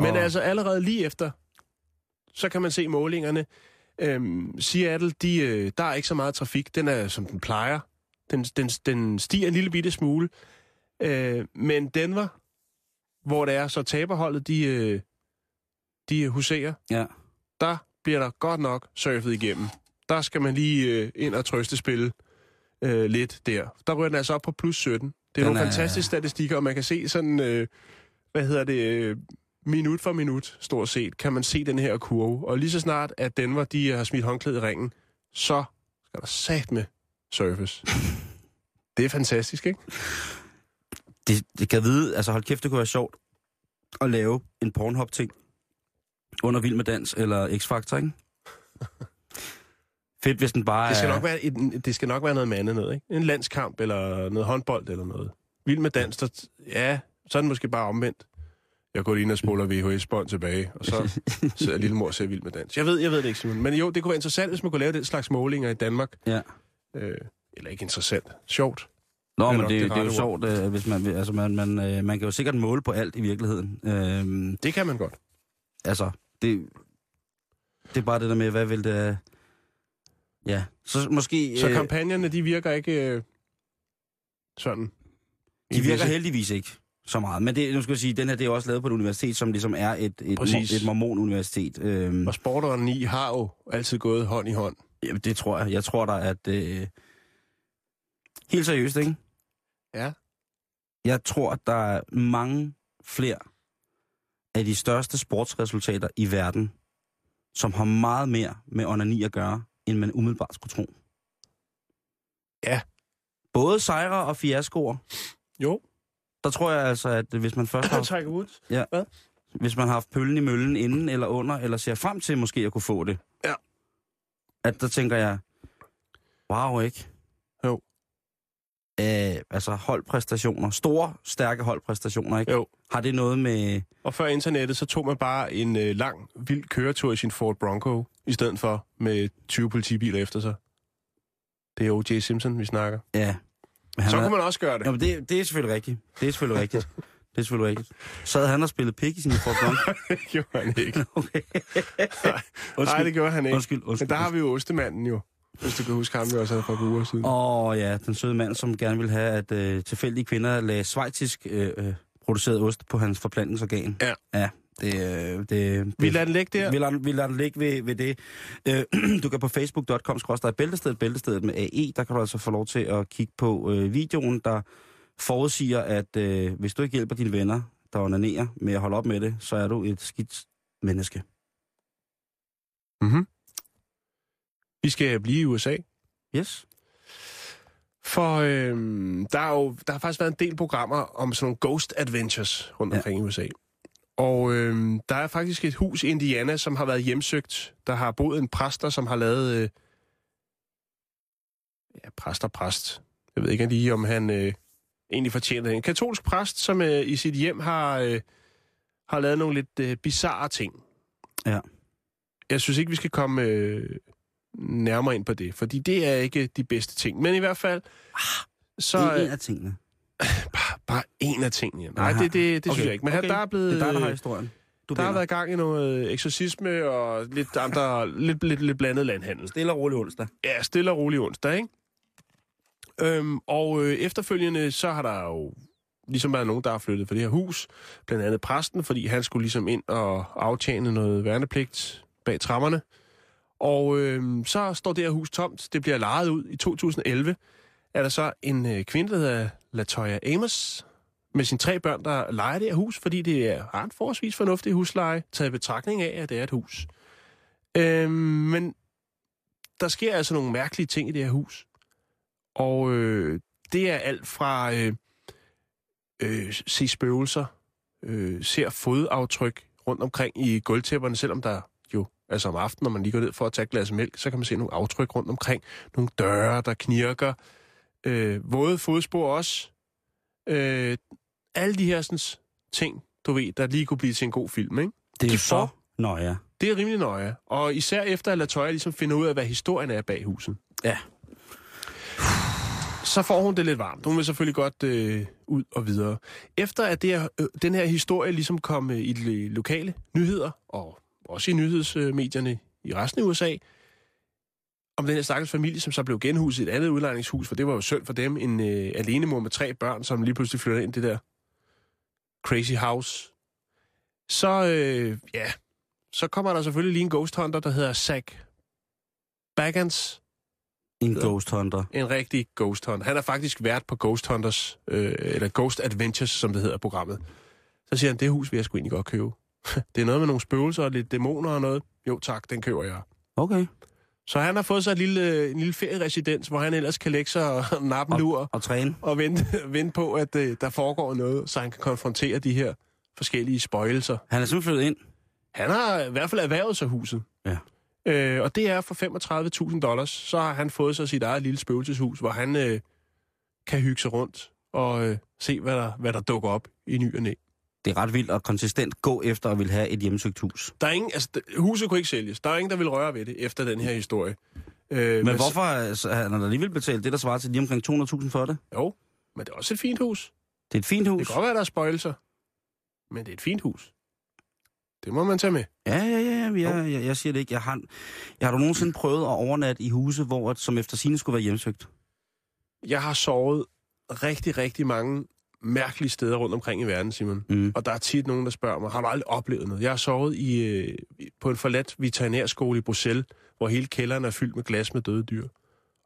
Men Og- altså allerede lige efter, så kan man se målingerne. Øhm, Seattle, de, øh, der er ikke så meget trafik. Den er, som den plejer. Den, den, den stiger en lille bitte smule. Øh, men Denver, hvor det er så taberholdet, de, øh, de huserer, Ja. der bliver der godt nok surfet igennem. Der skal man lige øh, ind og trøstespille øh, lidt der. Der ryger den altså op på plus 17. Det er Den nogle er- fantastiske statistikker, og man kan se sådan, øh, hvad hedder det, øh, minut for minut, stort set, kan man se den her kurve. Og lige så snart, at Denver, de har smidt håndklædet i ringen, så skal der sat med surface. <laughs> Det er fantastisk, ikke? Det, det kan vide, altså hold kæft, det kunne være sjovt at lave en Pornhub-ting under Vild med Dans eller X-Factor, ikke? Fedt, hvis den bare Det skal er... nok være, et, det skal nok være noget mandet noget, ikke? En landskamp, eller noget håndbold, eller noget. Vild med dans, der, ja, så er den måske bare omvendt. Jeg går lige ind og spoler VHS-bånd tilbage, og så <laughs> sidder lille mor og ser vild med dans. Jeg ved, jeg ved det ikke, Simon. Men jo, det kunne være interessant, hvis man kunne lave den slags målinger i Danmark. Ja. Øh, eller ikke interessant. Sjovt. Nå, men det, det det er jo sjovt, øh, hvis man. Altså, man, man, øh, man kan jo sikkert måle på alt i virkeligheden. Øhm, Det kan man godt. Altså, det, det er bare det der med, hvad vil det... Ja, så måske... Så øh, kampagnerne, de virker ikke øh, sådan. de I virker heldigvis ikke så meget. Men det, nu skal jeg sige, den her det er også lavet på et universitet, som ligesom er et, et, Præcis. et mormon-universitet. Øhm, Og sport og ni har jo altid gået hånd i hånd. jamen, det tror jeg. Jeg tror da, at... Øh, helt seriøst, ikke? Ja. Jeg tror, at der er mange flere af de største sportsresultater i verden, som har meget mere med onani at gøre, end man umiddelbart skulle tro. Ja. Både sejre og fiaskoer. Jo. Der tror jeg altså, at hvis man først <clears throat> har, Tiger Woods. hvis man har haft pøllen i møllen inden eller under, eller ser frem til måske at kunne få det. Ja. At der tænker jeg, wow, ikke? Æh, altså holdpræstationer, store, stærke holdpræstationer, ikke? Jo. Har det noget med... Og før internettet, så tog man bare en øh, lang, vild køretur i sin Ford Bronco, i stedet for med 20 politibiler efter sig. Det er O.J. Simpson, vi snakker. Ja. Men han Så er- kunne man også gøre det. Jamen, det, det er selvfølgelig rigtigt. Det er selvfølgelig rigtigt. Det er selvfølgelig rigtigt. Så havde han og spillet pik i sin Ford Bronco. <laughs> det gjorde han ikke. Okay. Nej, det gjorde han ikke. Undskyld, undskyld. Men der har vi jo Ostemanden jo. Hvis du kan huske ham, vi også havde for et par uger siden. Åh oh, ja, den søde mand, som gerne vil have, at øh, tilfældige kvinder lagde svejtisk øh, øh, produceret ost på hans forplantningsorgan. Ja. Ja, det... Øh, det Vi lader den ligge der. Vi lader, vi lader den ligge ved, ved det. Øh, <clears throat> du kan på facebook.com bæltestedet, bæltestedet med AE, der kan du altså få lov til at kigge på øh, videoen, der forudsiger, at øh, hvis du ikke hjælper dine venner der onanerer med at holde op med det, så er du et skidt menneske. Mm-hmm. Vi skal blive i USA. Yes. For øhm, der, er jo, der har faktisk været en del programmer om sådan nogle ghost adventures rundt Ja. omkring i USA. Og øhm, der er faktisk et hus i Indiana, som har været hjemsøgt. Der har boet en præster, som har lavet... Øh, ja, præst og præst. Jeg ved ikke lige, om han øh, egentlig fortjener det. En katolsk præst, som øh, i sit hjem har, øh, har lavet nogle lidt øh, bizarre ting. Ja. Jeg synes ikke, vi skal komme øh, nærmere ind på det, fordi det er ikke de bedste ting. Men i hvert fald... Så, Så, en, øh, en af tingene. <laughs> bare, bare en af tingene. Nej, Aha. det, det, det synes Okay, jeg ikke. Men okay. okay. der er blevet... Det er dig, der har historien. Du der har vinder. været gang i noget eksorcisme og lidt andre, <laughs> lidt, lidt, lidt blandet landhandel. Stille og rolig onsdag. Ja, stille og rolig onsdag, ikke? Øhm, og øh, efterfølgende, så har der jo ligesom været nogen, der har flyttet fra det her hus. Blandt andet præsten, fordi han skulle ligesom ind og aftjene noget værnepligt bag trammerne. Og øh, så står det her hus tomt. Det bliver lejet ud i 2011. Er der så en øh, kvinde, der hedder Latoya Amos, med sine tre børn, der leger det her hus, fordi det er har en forholdsvis fornuftig husleje, taget i betragtning af, at det er et hus. Øh, men der sker altså nogle mærkelige ting i det her hus. Og øh, det er alt fra øh, øh, se spøgelser, øh, ser fodaftryk rundt omkring i gulvtæpperne, selvom der altså om aftenen, når man lige går ned for at tage et glas mælk, så kan man se nogle aftryk rundt omkring. Nogle døre, der knirker. Øh, våde fodspor også. Øh, alle de her sådan, ting, du ved, der lige kunne blive til en god film, ikke? Det er De så nøje. Det er rimelig nøje. Og især efter, at Latoya ligesom finder ud af, hvad historien er bag huset. Ja. Så får hun det lidt varmt. Hun vil selvfølgelig godt øh, ud og videre. Efter at det her, øh, den her historie ligesom kom øh, i de lokale nyheder, og også i nyhedsmedierne i resten af USA, om den her stakkels familie, som så blev genhuset i et andet udlejningshus, for det var jo synd for dem, en øh, alenemor med tre børn, som lige pludselig flytter ind i det der crazy house. Så, øh, ja, så kommer der selvfølgelig lige en ghost hunter, der hedder Zach Baggans, En ghost hunter. en rigtig ghost hunter. Han er faktisk vært på Ghost Hunters, øh, eller Ghost Adventures, som det hedder programmet. Så siger han, det hus vil jeg sgu egentlig godt købe. <laughs> det er noget med nogle spøgelser og lidt dæmoner og noget. Jo tak, den køber jeg. Okay. Så han har fået sig et lille, en lille ferieresidens, hvor han ellers kan lægge sig og <laughs> nappe en lur Og træne. og vente, <laughs> vente på, at øh, der foregår noget, så han kan konfrontere de her forskellige spøjelser. Han er simpelthen flyttet ind. Han har i hvert fald erhvervet sig huset. Ja. Øh, og det er for 35.000 dollars. Så har han fået sig sit eget lille spøgelseshus, hvor han øh, kan hygge sig rundt og øh, se, hvad der, hvad der dukker op i ny og næ. Det er ret vildt at konsistent gå efter at vil have et hjemsøgt hus. Der er ingen, altså, huset kunne ikke sælges. Der er ingen, der vil røre ved det efter den her historie. Øh, Men hvorfor altså, han har alligevel betalt det, der svarer til lige omkring 200.000 for det? Jo, men det er også et fint hus. Det er et fint hus. Det kan godt være, der er spøjelser, men det er et fint hus. Det må man tage med. Ja, ja, ja, ja. Jeg, jeg, jeg siger det ikke. Jeg har, jeg har du nogensinde prøvet at overnatte i huse, hvor, som efter sine skulle være hjemsøgt? Jeg har sovet rigtig, rigtig mange mærkelige steder rundt omkring i verden, Simon. Mm. Og der er tit nogen, der spørger mig, har du aldrig oplevet noget? Jeg har sovet i, øh, på en forladt veterinærskole i Bruxelles, hvor hele kælderen er fyldt med glas med døde dyr.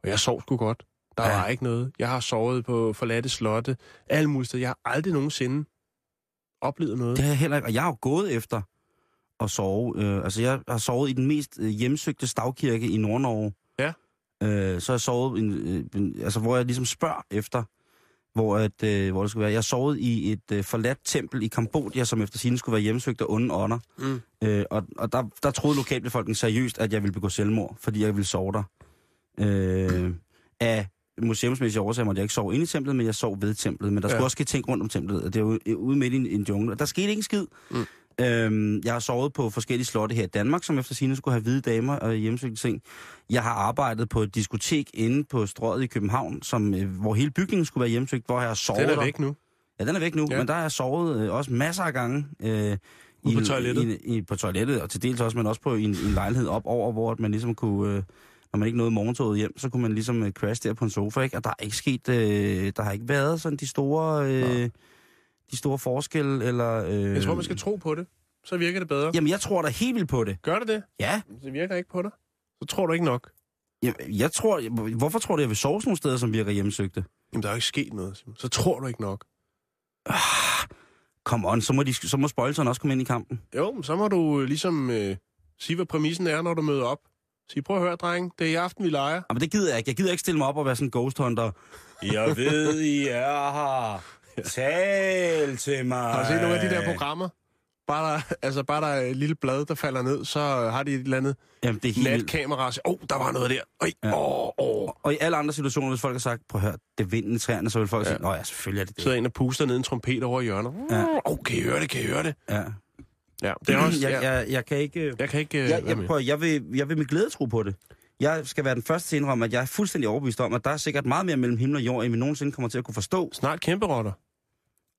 Og jeg sov sgu godt. Der Ja. var ikke noget. Jeg har sovet på forladte slotte, alle mulige steder. Jeg har aldrig nogensinde oplevet noget. Det har jeg heller ikke. Og jeg har jo gået efter at sove. Øh, altså, jeg har sovet i den mest øh, hjemsøgte stavkirke i Nord-Norge. Ja. Øh, så har jeg sovet, en, øh, en, altså, hvor jeg ligesom spørger efter, hvor, at, øh, hvor det skulle være. Jeg sovet i et øh, forladt tempel i Kambodja, som efter sine skulle være hjemsøgt af onde ånder. Mm. Øh, og og der, der troede lokalbefolkningen seriøst, at jeg ville begå selvmord, fordi jeg ville sove der. Øh, af museumsmæssige årsager måtte jeg ikke sove inde i templet, men jeg sov ved templet. Men der skulle Ja. også ske ting rundt om templet, og det er jo øh, ude midt i en, en jungle. Og der skete ikke en skid. Mm. Øhm, jeg har sovet på forskellige slotte her i Danmark, som efter sine skulle have hvide damer og hjemsøgte ting. Jeg har arbejdet på et diskotek inde på strøget i København, som, øh, hvor hele bygningen skulle være hjemsøgt, hvor jeg har sovet Den er væk nu. Ja, den er væk nu, Ja. men der har jeg sovet øh, også masser af gange. Øh, Ude på i- toilettet? I, i, på toilettet, og til dels også, men også på en, en lejlighed op over, hvor man ligesom kunne, øh, når man ikke nåede morgentoget hjem, så kunne man ligesom øh, crash der på en sofa, ikke? Og der er ikke sket, øh, der har ikke været sådan de store, øh, de store forskelle, eller... Øh, Jeg tror, man skal tro på det. Så virker det bedre. Jamen, jeg tror da helt vildt på det. Gør det det? Ja, Det virker ikke på dig. Så tror du ikke nok. jeg, jeg tror... Jeg, hvorfor tror du, jeg vil sove sådan nogle steder, som virker hjemsøgte? Jamen, der er jo ikke sket noget. Simon. Så tror du ikke nok. Come on, så må, de, så må spoilserne også komme ind i kampen. Jo, men så må du øh, ligesom øh, sige, hvad præmissen er, når du møder op. Sig, prøv at høre, dreng, det er i aften, vi leger. Jamen, det gider jeg ikke. Jeg gider ikke stille mig op og være sådan en ghost hunter. Jeg ved, I er her. Tal til mig. Har du set nogle af de der programmer? Bare der, altså bare der er et lille blad, der falder ned, så har de et eller andet Jamen, det er helt natkamera, åh, oh, der var noget der. Øj, Ja. åh, åh. Og i alle andre situationer, hvis folk har sagt, prøv at høre, det er vinden i træerne, så vil folk ja. Sige, nå ja, selvfølgelig er det det. Sidder en og puster ned en trompet over i hjørnet. Ja. Oh, kan I høre det, kan I høre det? Ja. Ja, det er også, jeg, ja, jeg, jeg kan ikke... jeg kan ikke øh, Jeg, jeg, med. prøv, at- jeg, vil, jeg vil med glæde tro på det. Jeg skal være den første til at indrømme, at jeg er fuldstændig overbevist om, at der er sikkert meget mere mellem himmel og jord, end vi nogensinde kommer til at kunne forstå. Snart kæmpe rotter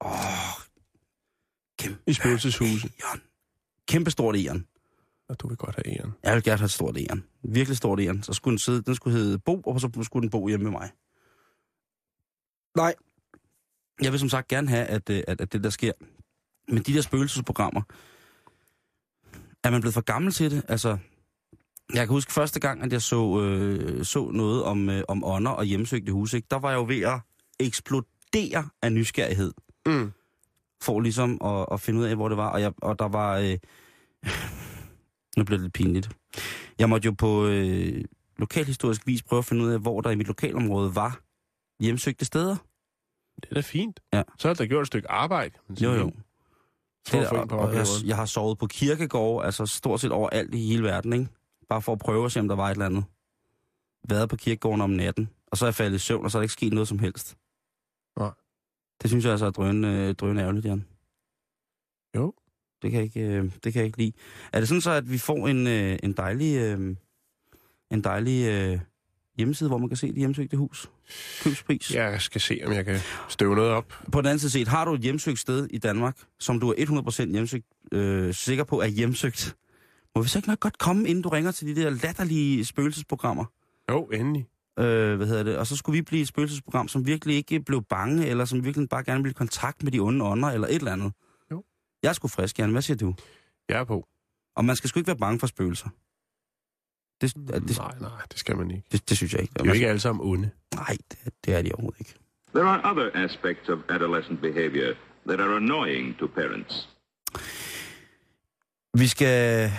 Åh, kæmpe, i spøgelseshuse. Jørgen. kæmpe stort æren. Og du vil godt have æren. Jeg vil gerne have et stort æren. Virkelig stort æren. Så skulle den, sidde, den skulle hedde Bo, og så skulle den bo hjemme med mig. Nej. Jeg vil som sagt gerne have, at, øh, at, at det der sker. Men de der spøgelsesprogrammer, er man blevet for gammel til det? Altså, jeg kan huske første gang, at jeg så, øh, så noget om, øh, om ånder og hjemsøgte huse. Ikke? Der var jeg jo ved at eksplodere af nysgerrighed. Mm. For ligesom at, at finde ud af, hvor det var. Og, jeg, og der var... Øh, <sighs> nu bliver det lidt pinligt. Jeg måtte jo på øh, lokalhistorisk vis prøve at finde ud af, hvor der i mit lokalområde var hjemsøgte steder. Det er da fint. Ja. Så har der gjort et stykke arbejde. Jo, jo. Det, og, og jeg, jeg har sovet på kirkegård, altså stort set overalt i hele verden, ikke? Bare for at prøve at se, om der var et eller andet. Været på kirkegården om natten, og så er jeg faldet i søvn, og så er der ikke sket noget som helst. Nej. Det synes jeg altså er drøn, øh, drøn ærgerligt, Jan. Jo. Det kan, jeg ikke, øh, det kan jeg ikke lide. Er det sådan så, at vi får en, øh, en dejlig, øh, en dejlig hjemmeside, hvor man kan se det hjemsøgte hus? Købspris? Jeg skal se, om jeg kan støve noget op. På den anden side set, har du et hjemsøgt sted i Danmark, som du er 100% hjemsøgt, øh, sikker på er hjemsøgt, må vi så ikke nok godt komme, inden du ringer til de der latterlige spøgelsesprogrammer? Jo, endelig. Øh, hvad hedder det? Og så skulle vi blive et spøgelsesprogram, som virkelig ikke blev bange, eller som virkelig bare gerne ville i kontakt med de onde ånder, eller et eller andet. Jo. Jeg er sgu frisk, Jan. Hvad siger du? Jeg er på. Og man skal sgu ikke være bange for spøgelser. Det, det, det, Nej, nej, det skal man ikke. det, det synes jeg ikke. De er jo ikke alle sammen onde. Nej, det, det er de overhovedet ikke. There are other aspects of adolescent behavior that are annoying to parents. Vi skal,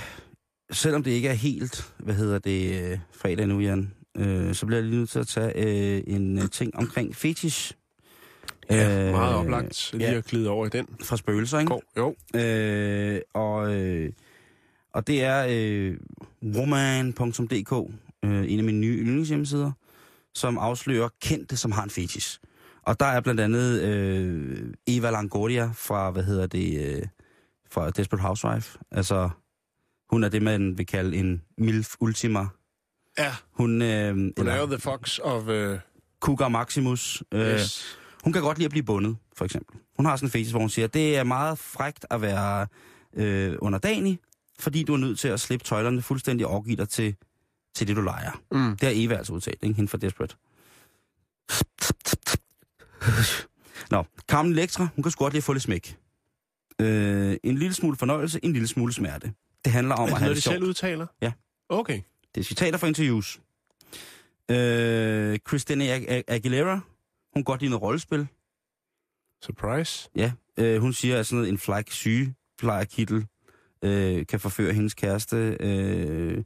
selvom det ikke er helt, hvad hedder det, øh, fredag nu, Jan, øh, så bliver jeg lige nødt til at tage øh, en øh, ting omkring fetish. Ja, Øh, meget oplagt lige ja. at glide over i den. Fra spøgelser, ikke? Går. Jo, Øh, og, øh, og det er øh, woman.dk, øh, en af mine nye yndlingshjemmesider, som afslører kendte, som har en fetish. Og der er blandt andet øh, Eva Longoria fra, hvad hedder det, øh, fra Desperate Housewife. Altså, hun er det, man vil kalde en MILF Ultima. Ja. Hun, øh, hun eller er jo the fox of... Uh, Cougar Maximus. Øh, yes. hun kan godt lide at blive bundet, for eksempel. Hun har sådan en fetish, hvor hun siger, det er meget frægt at være øh, underdanig, fordi du er nødt til at slippe tøjlerne fuldstændig og overgive dig til, til det, du leger. Mm. Det har Eva altså udtalt, ikke? Hende for Desperate. Nå, Carmen Electra, hun kan sgu godt lide at få lidt smæk. Øh, en lille smule fornøjelse, en lille smule smerte. Det handler om Er at have det de sjovt. selv udtaler? Ja. Okay. Det er citater fra interviews. Øh, Christina Ag- Aguilera, hun kan godt lide noget rollespil. Surprise. Ja, øh, hun siger, at sådan noget, en flæk sygeplejerkittel øh, kan forføre hendes kæreste. Øh,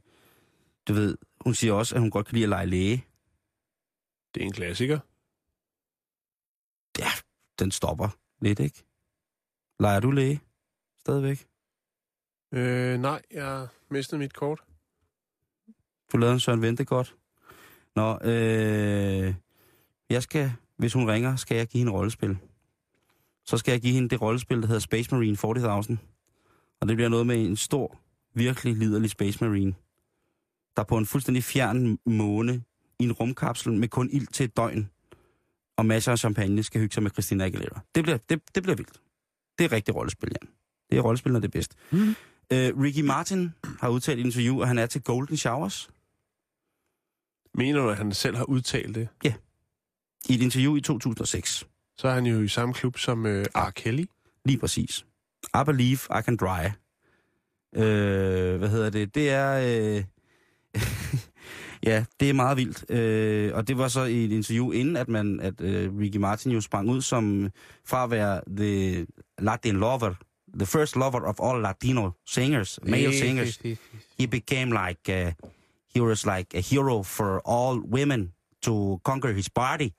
du ved, hun siger også, at hun godt kan lide at lege læge. Det er en klassiker. Ja, den stopper lidt, ikke? Leger du læge? Stadigvæk? Øh, nej, jeg har mistet mit kort. Du lavede en Søren Vente godt. Nå, øh, jeg skal, hvis hun ringer, skal jeg give hende rollespil. Så skal jeg give hende det rollespil, der hedder Space Marine 40.000. Og det bliver noget med en stor, virkelig liderlig Space Marine, der på en fuldstændig fjern måne i en rumkapsel med kun ild til et døgn og masser af champagne skal hygge sig med Christina Aguilera. Det bliver, det, det bliver vildt. Det er rigtig rollespil, Jan. Det er rollespil, når det er bedst. Mm. Øh, Ricky Martin har udtalt i et interview, at han er til Golden Showers. Mener du, at han selv har udtalt det? I et interview i 2006. Så er han jo i samme klub som øh, R. Kelly. Lige præcis. I believe I can dry. Øh, hvad hedder det? Det er... Øh, <laughs> Ja, det er meget vildt. Øh, og det var så i et interview, inden at man at øh, Ricky Martin jo sprang ud som fra at være the Latin lover, the first lover of all Latino singers, male singers. He became like, uh, he was like a hero for all women to conquer his body.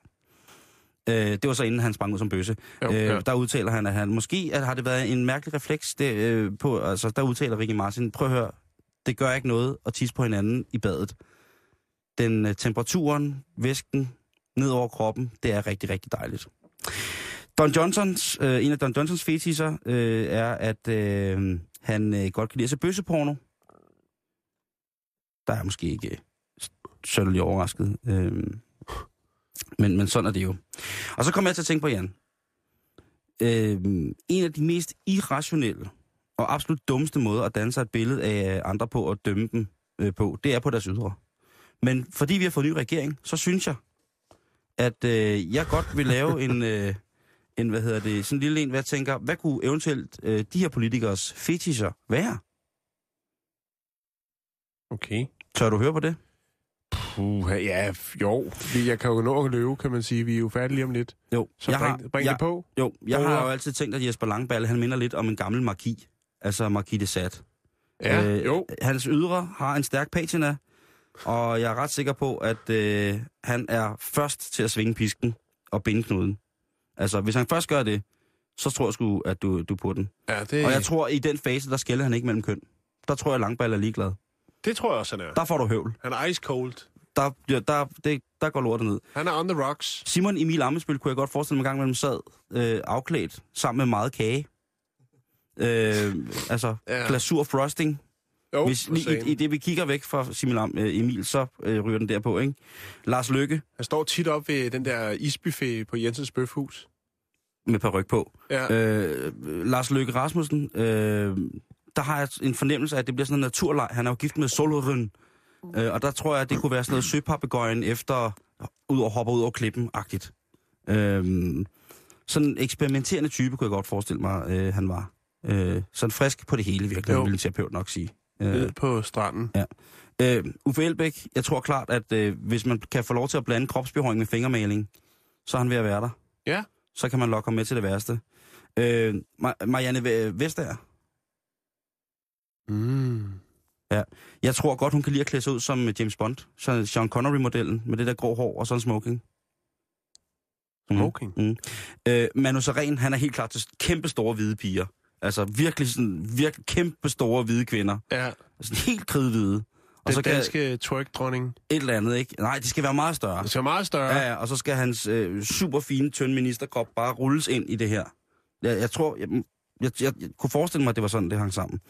Øh, det var så inden han sprang ud som bøsse. Jo, øh, ja. Der udtaler han, at han måske at har det været en mærkelig refleks det, øh, på, altså der udtaler Ricky Martin, prøv at høre, det gør ikke noget at tisse på hinanden i badet. Den øh, temperaturen, væsken ned over kroppen, det er rigtig, rigtig dejligt. Don Johnsons, øh, en af Don Johnsons fetischer øh, er, at øh, han øh, godt kan lide at se bøsseporno. Der er måske ikke øh, sønderlig overrasket. Øh, men, men sådan er det jo. Og så kommer jeg til at tænke på Jan. Øh, en af de mest irrationelle og absolut dummeste måder at danne sig et billede af øh, andre på og dømme dem øh, på, det er på deres ydre. Men fordi vi har fået ny regering, så synes jeg, at øh, jeg godt vil lave en, øh, en, hvad hedder det, sådan en lille en, hvad tænker, hvad kunne eventuelt øh, de her politikers fetischer være? Okay. Tør du høre på det? Puh, ja, jo. Jeg kan jo nå at løbe, kan man sige. Vi er jo færdige lige om lidt. Jo, Så jeg bring, har, bring jeg, det på. Jo, jeg har Over. jo altid tænkt, at Jesper Langballe, han minder lidt om en gammel marki. Altså Marquis de Sade. Ja, Øh, jo. Hans ydre har en stærk patina, og jeg er ret sikker på, at øh, han er først til at svinge pisken og binde knuden. Altså, hvis han først gør det, så tror jeg sgu, at du, du er på den. Ja, det, Og jeg tror, i den fase, der skælder han ikke mellem køn. Der tror jeg, at Langballe er ligeglad. det tror jeg også, han er. Der får du høvl. Han er ice cold. Der, der, der, det, der går lortet ned. Han er on the rocks. Simon Emil Amesbøl kunne jeg godt forestille mig en gang mellem sad øh, afklædt sammen med meget kage. Øh, altså Ja. ja. glasur frosting. Jo, Hvis, satan. i, I det vi kigger væk fra Simon Am, øh, Emil, så øh, ryger den derpå, ikke? Lars Lykke Han står tit op ved den der isbuffet på Jensens Bøfhus. med par på. Ja. Øh, Lars Lykke Rasmussen, øh, der har jeg en fornemmelse af, at det bliver sådan en naturleg. Han er jo gift med Solorun. Øh, og der tror jeg, at det kunne være sådan noget søpapegøjen efter, ud og hopper ud over klippen-agtigt. Øh, sådan en eksperimenterende type, kunne jeg godt forestille mig, øh, han var. Øh, sådan frisk på det hele, virkelig, Jo. en terapeut nok sige. Øh, på stranden. Øh, Uffe Elbæk, jeg tror klart, at øh, hvis man kan få lov til at blande kropsbehøring med fingermaling, så er han ved at være der. Ja. Så kan man lokke ham med til det værste. Øh, Ma- Marianne Vestager, Mm. jeg tror godt, hun kan lide at klæde sig ud som øh, James Bond. Så Sean Connery-modellen med det der grå hår og sådan smoking. Mhm. Smoking? Mm. Øh, Manu Saren, han er helt klart til kæmpe store hvide piger. Altså virkelig sådan, virkelig kæmpe store hvide kvinder. Ja, Altså helt kridhvide. Og så kan danske twerk-dronning. et eller andet, ikke? Nej, de skal være meget større. Det ser meget større. Ja, ja, og så skal hans øh, super fine, tynde ministerkrop bare rulles ind i det her. Jeg, jeg tror, jeg, jeg, jeg, jeg kunne forestille mig, at det var sådan, det hang sammen.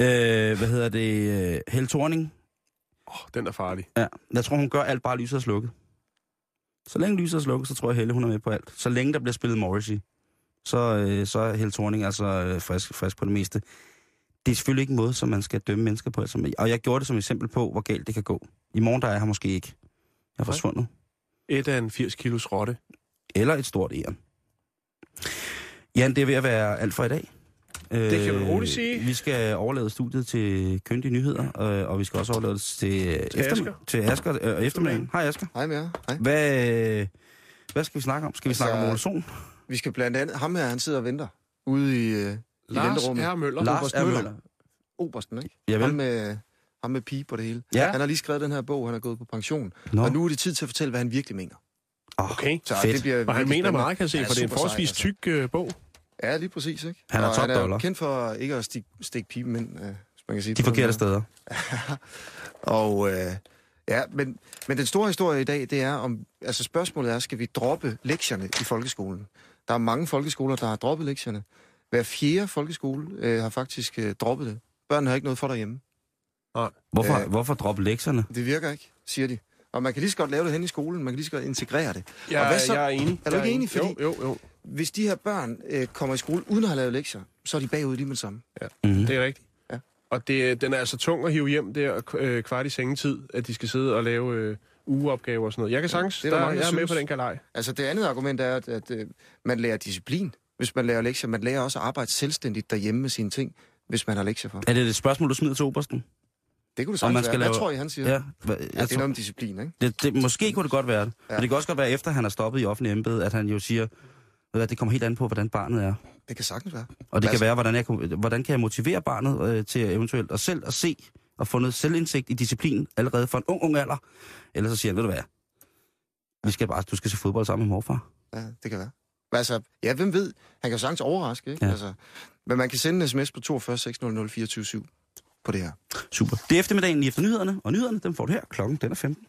Øh, hvad hedder det? Øh, Helle Thorning. Oh, den er farlig. Ja, jeg tror, hun gør alt bare lyset er slukket. Så længe lyset er slukket, så tror jeg, Helle, hun er med på alt. Så længe der bliver spillet Morrissey, så, øh, så er Helle Thorning altså øh, frisk, frisk på det meste. Det er selvfølgelig ikke en måde, som man skal dømme mennesker på. Altså, og jeg gjorde det som eksempel på, hvor galt det kan gå. I morgen der er jeg her måske ikke. Jeg er forsvundet. Et af en 80 kilos rotte. Eller et stort æren. Jan, det er ved at være alt for i dag. Det kan man Øh, roligt sige. Vi skal overlade studiet til kyndige nyheder, øh, og vi skal også overlade det til, til Asger. Til Asger øh, eftermiddagen. Hej Asger. Hej med jer. Hej. Hvad, øh, hvad skal vi snakke om? Skal vi Altså, snakke om Ole Sohn? Vi skal blandt andet... Ham her, han sidder og venter ude i, øh, i Lars venterummet. R. Møller. Lars R. Møller. Obersten, ikke? Javel. Ham med, ham med pige på det hele. Ja. Han har lige skrevet den her bog, han er gået på pension. Nå. Og nu er det tid til at fortælle, hvad han virkelig mener. Okay. Så Fedt. det bliver Og han mener meget, kan jeg se, for det er en super sej, forholdsvis altså. tyk øh, bog. Ja, lige præcis, ikke? Han er Og top han er dollar. kendt for ikke at stikke, stikke pipen ind, øh, man kan sige De forkerte steder. <laughs> Og øh, ja, men, men den store historie i dag, det er om, altså spørgsmålet er, skal vi droppe lektierne i folkeskolen? Der er mange folkeskoler, der har droppet lektierne. Hver fjerde folkeskole øh, har faktisk øh, droppet det. Børnene har ikke noget for derhjemme. Hvorfor, Øh. hvorfor droppe lektierne? Det virker ikke, siger de. Og man kan lige så godt lave det hen i skolen, man kan lige så godt integrere det. Jeg, og hvad så? jeg er enig. Er du Jeg ikke enig? Fordi- Jo, jo, jo. Hvis de her børn øh, kommer i skole uden at have lavet lektier, så er de bagud lige med det samme. Mm-hmm. Det er rigtigt. Ja. Og det, den er altså tung at hive hjem der øh, kvart i sengetid, at de skal sidde og lave øh, ugeopgaver og sådan noget. Jeg kan sagtens, det er der, der mange, der jeg er med synes. på den galej. Altså det andet argument er, at, at øh, man lærer disciplin, hvis man lærer lektier. Man lærer også at arbejde selvstændigt derhjemme med sine ting, hvis man har lektier for. Er det et spørgsmål, du smider til Obersten? Det kunne det Om sagtens man være. skal Hvad lave- tror I, han siger? Ja, Ja, hva- det jeg er tror, noget om disciplin, ikke? det, det, måske kunne det godt være det. Ja. Ja. Men det kan også godt være, efter han er stoppet i offentlig embede, at han jo siger, ved du hvad, det kommer helt an på, hvordan barnet er. Det kan sagtens være. Og det Altså- kan være, hvordan, jeg, kan- hvordan kan jeg motivere barnet øh, til eventuelt at selv at se og få noget selvindsigt i disciplin allerede fra en ung, ung alder. Ellers så siger han, ved du hvad, vi skal bare, du skal se fodbold sammen med morfar. Ja, det kan være. Men Altså, ja, hvem ved? Han kan jo sagtens overraske, ikke? Ja. Altså, men man kan sende en sms på 42 600 24 på det her. Super. Det er eftermiddagen lige efter nyhederne, og nyhederne, dem får du her. Klokken den er 15.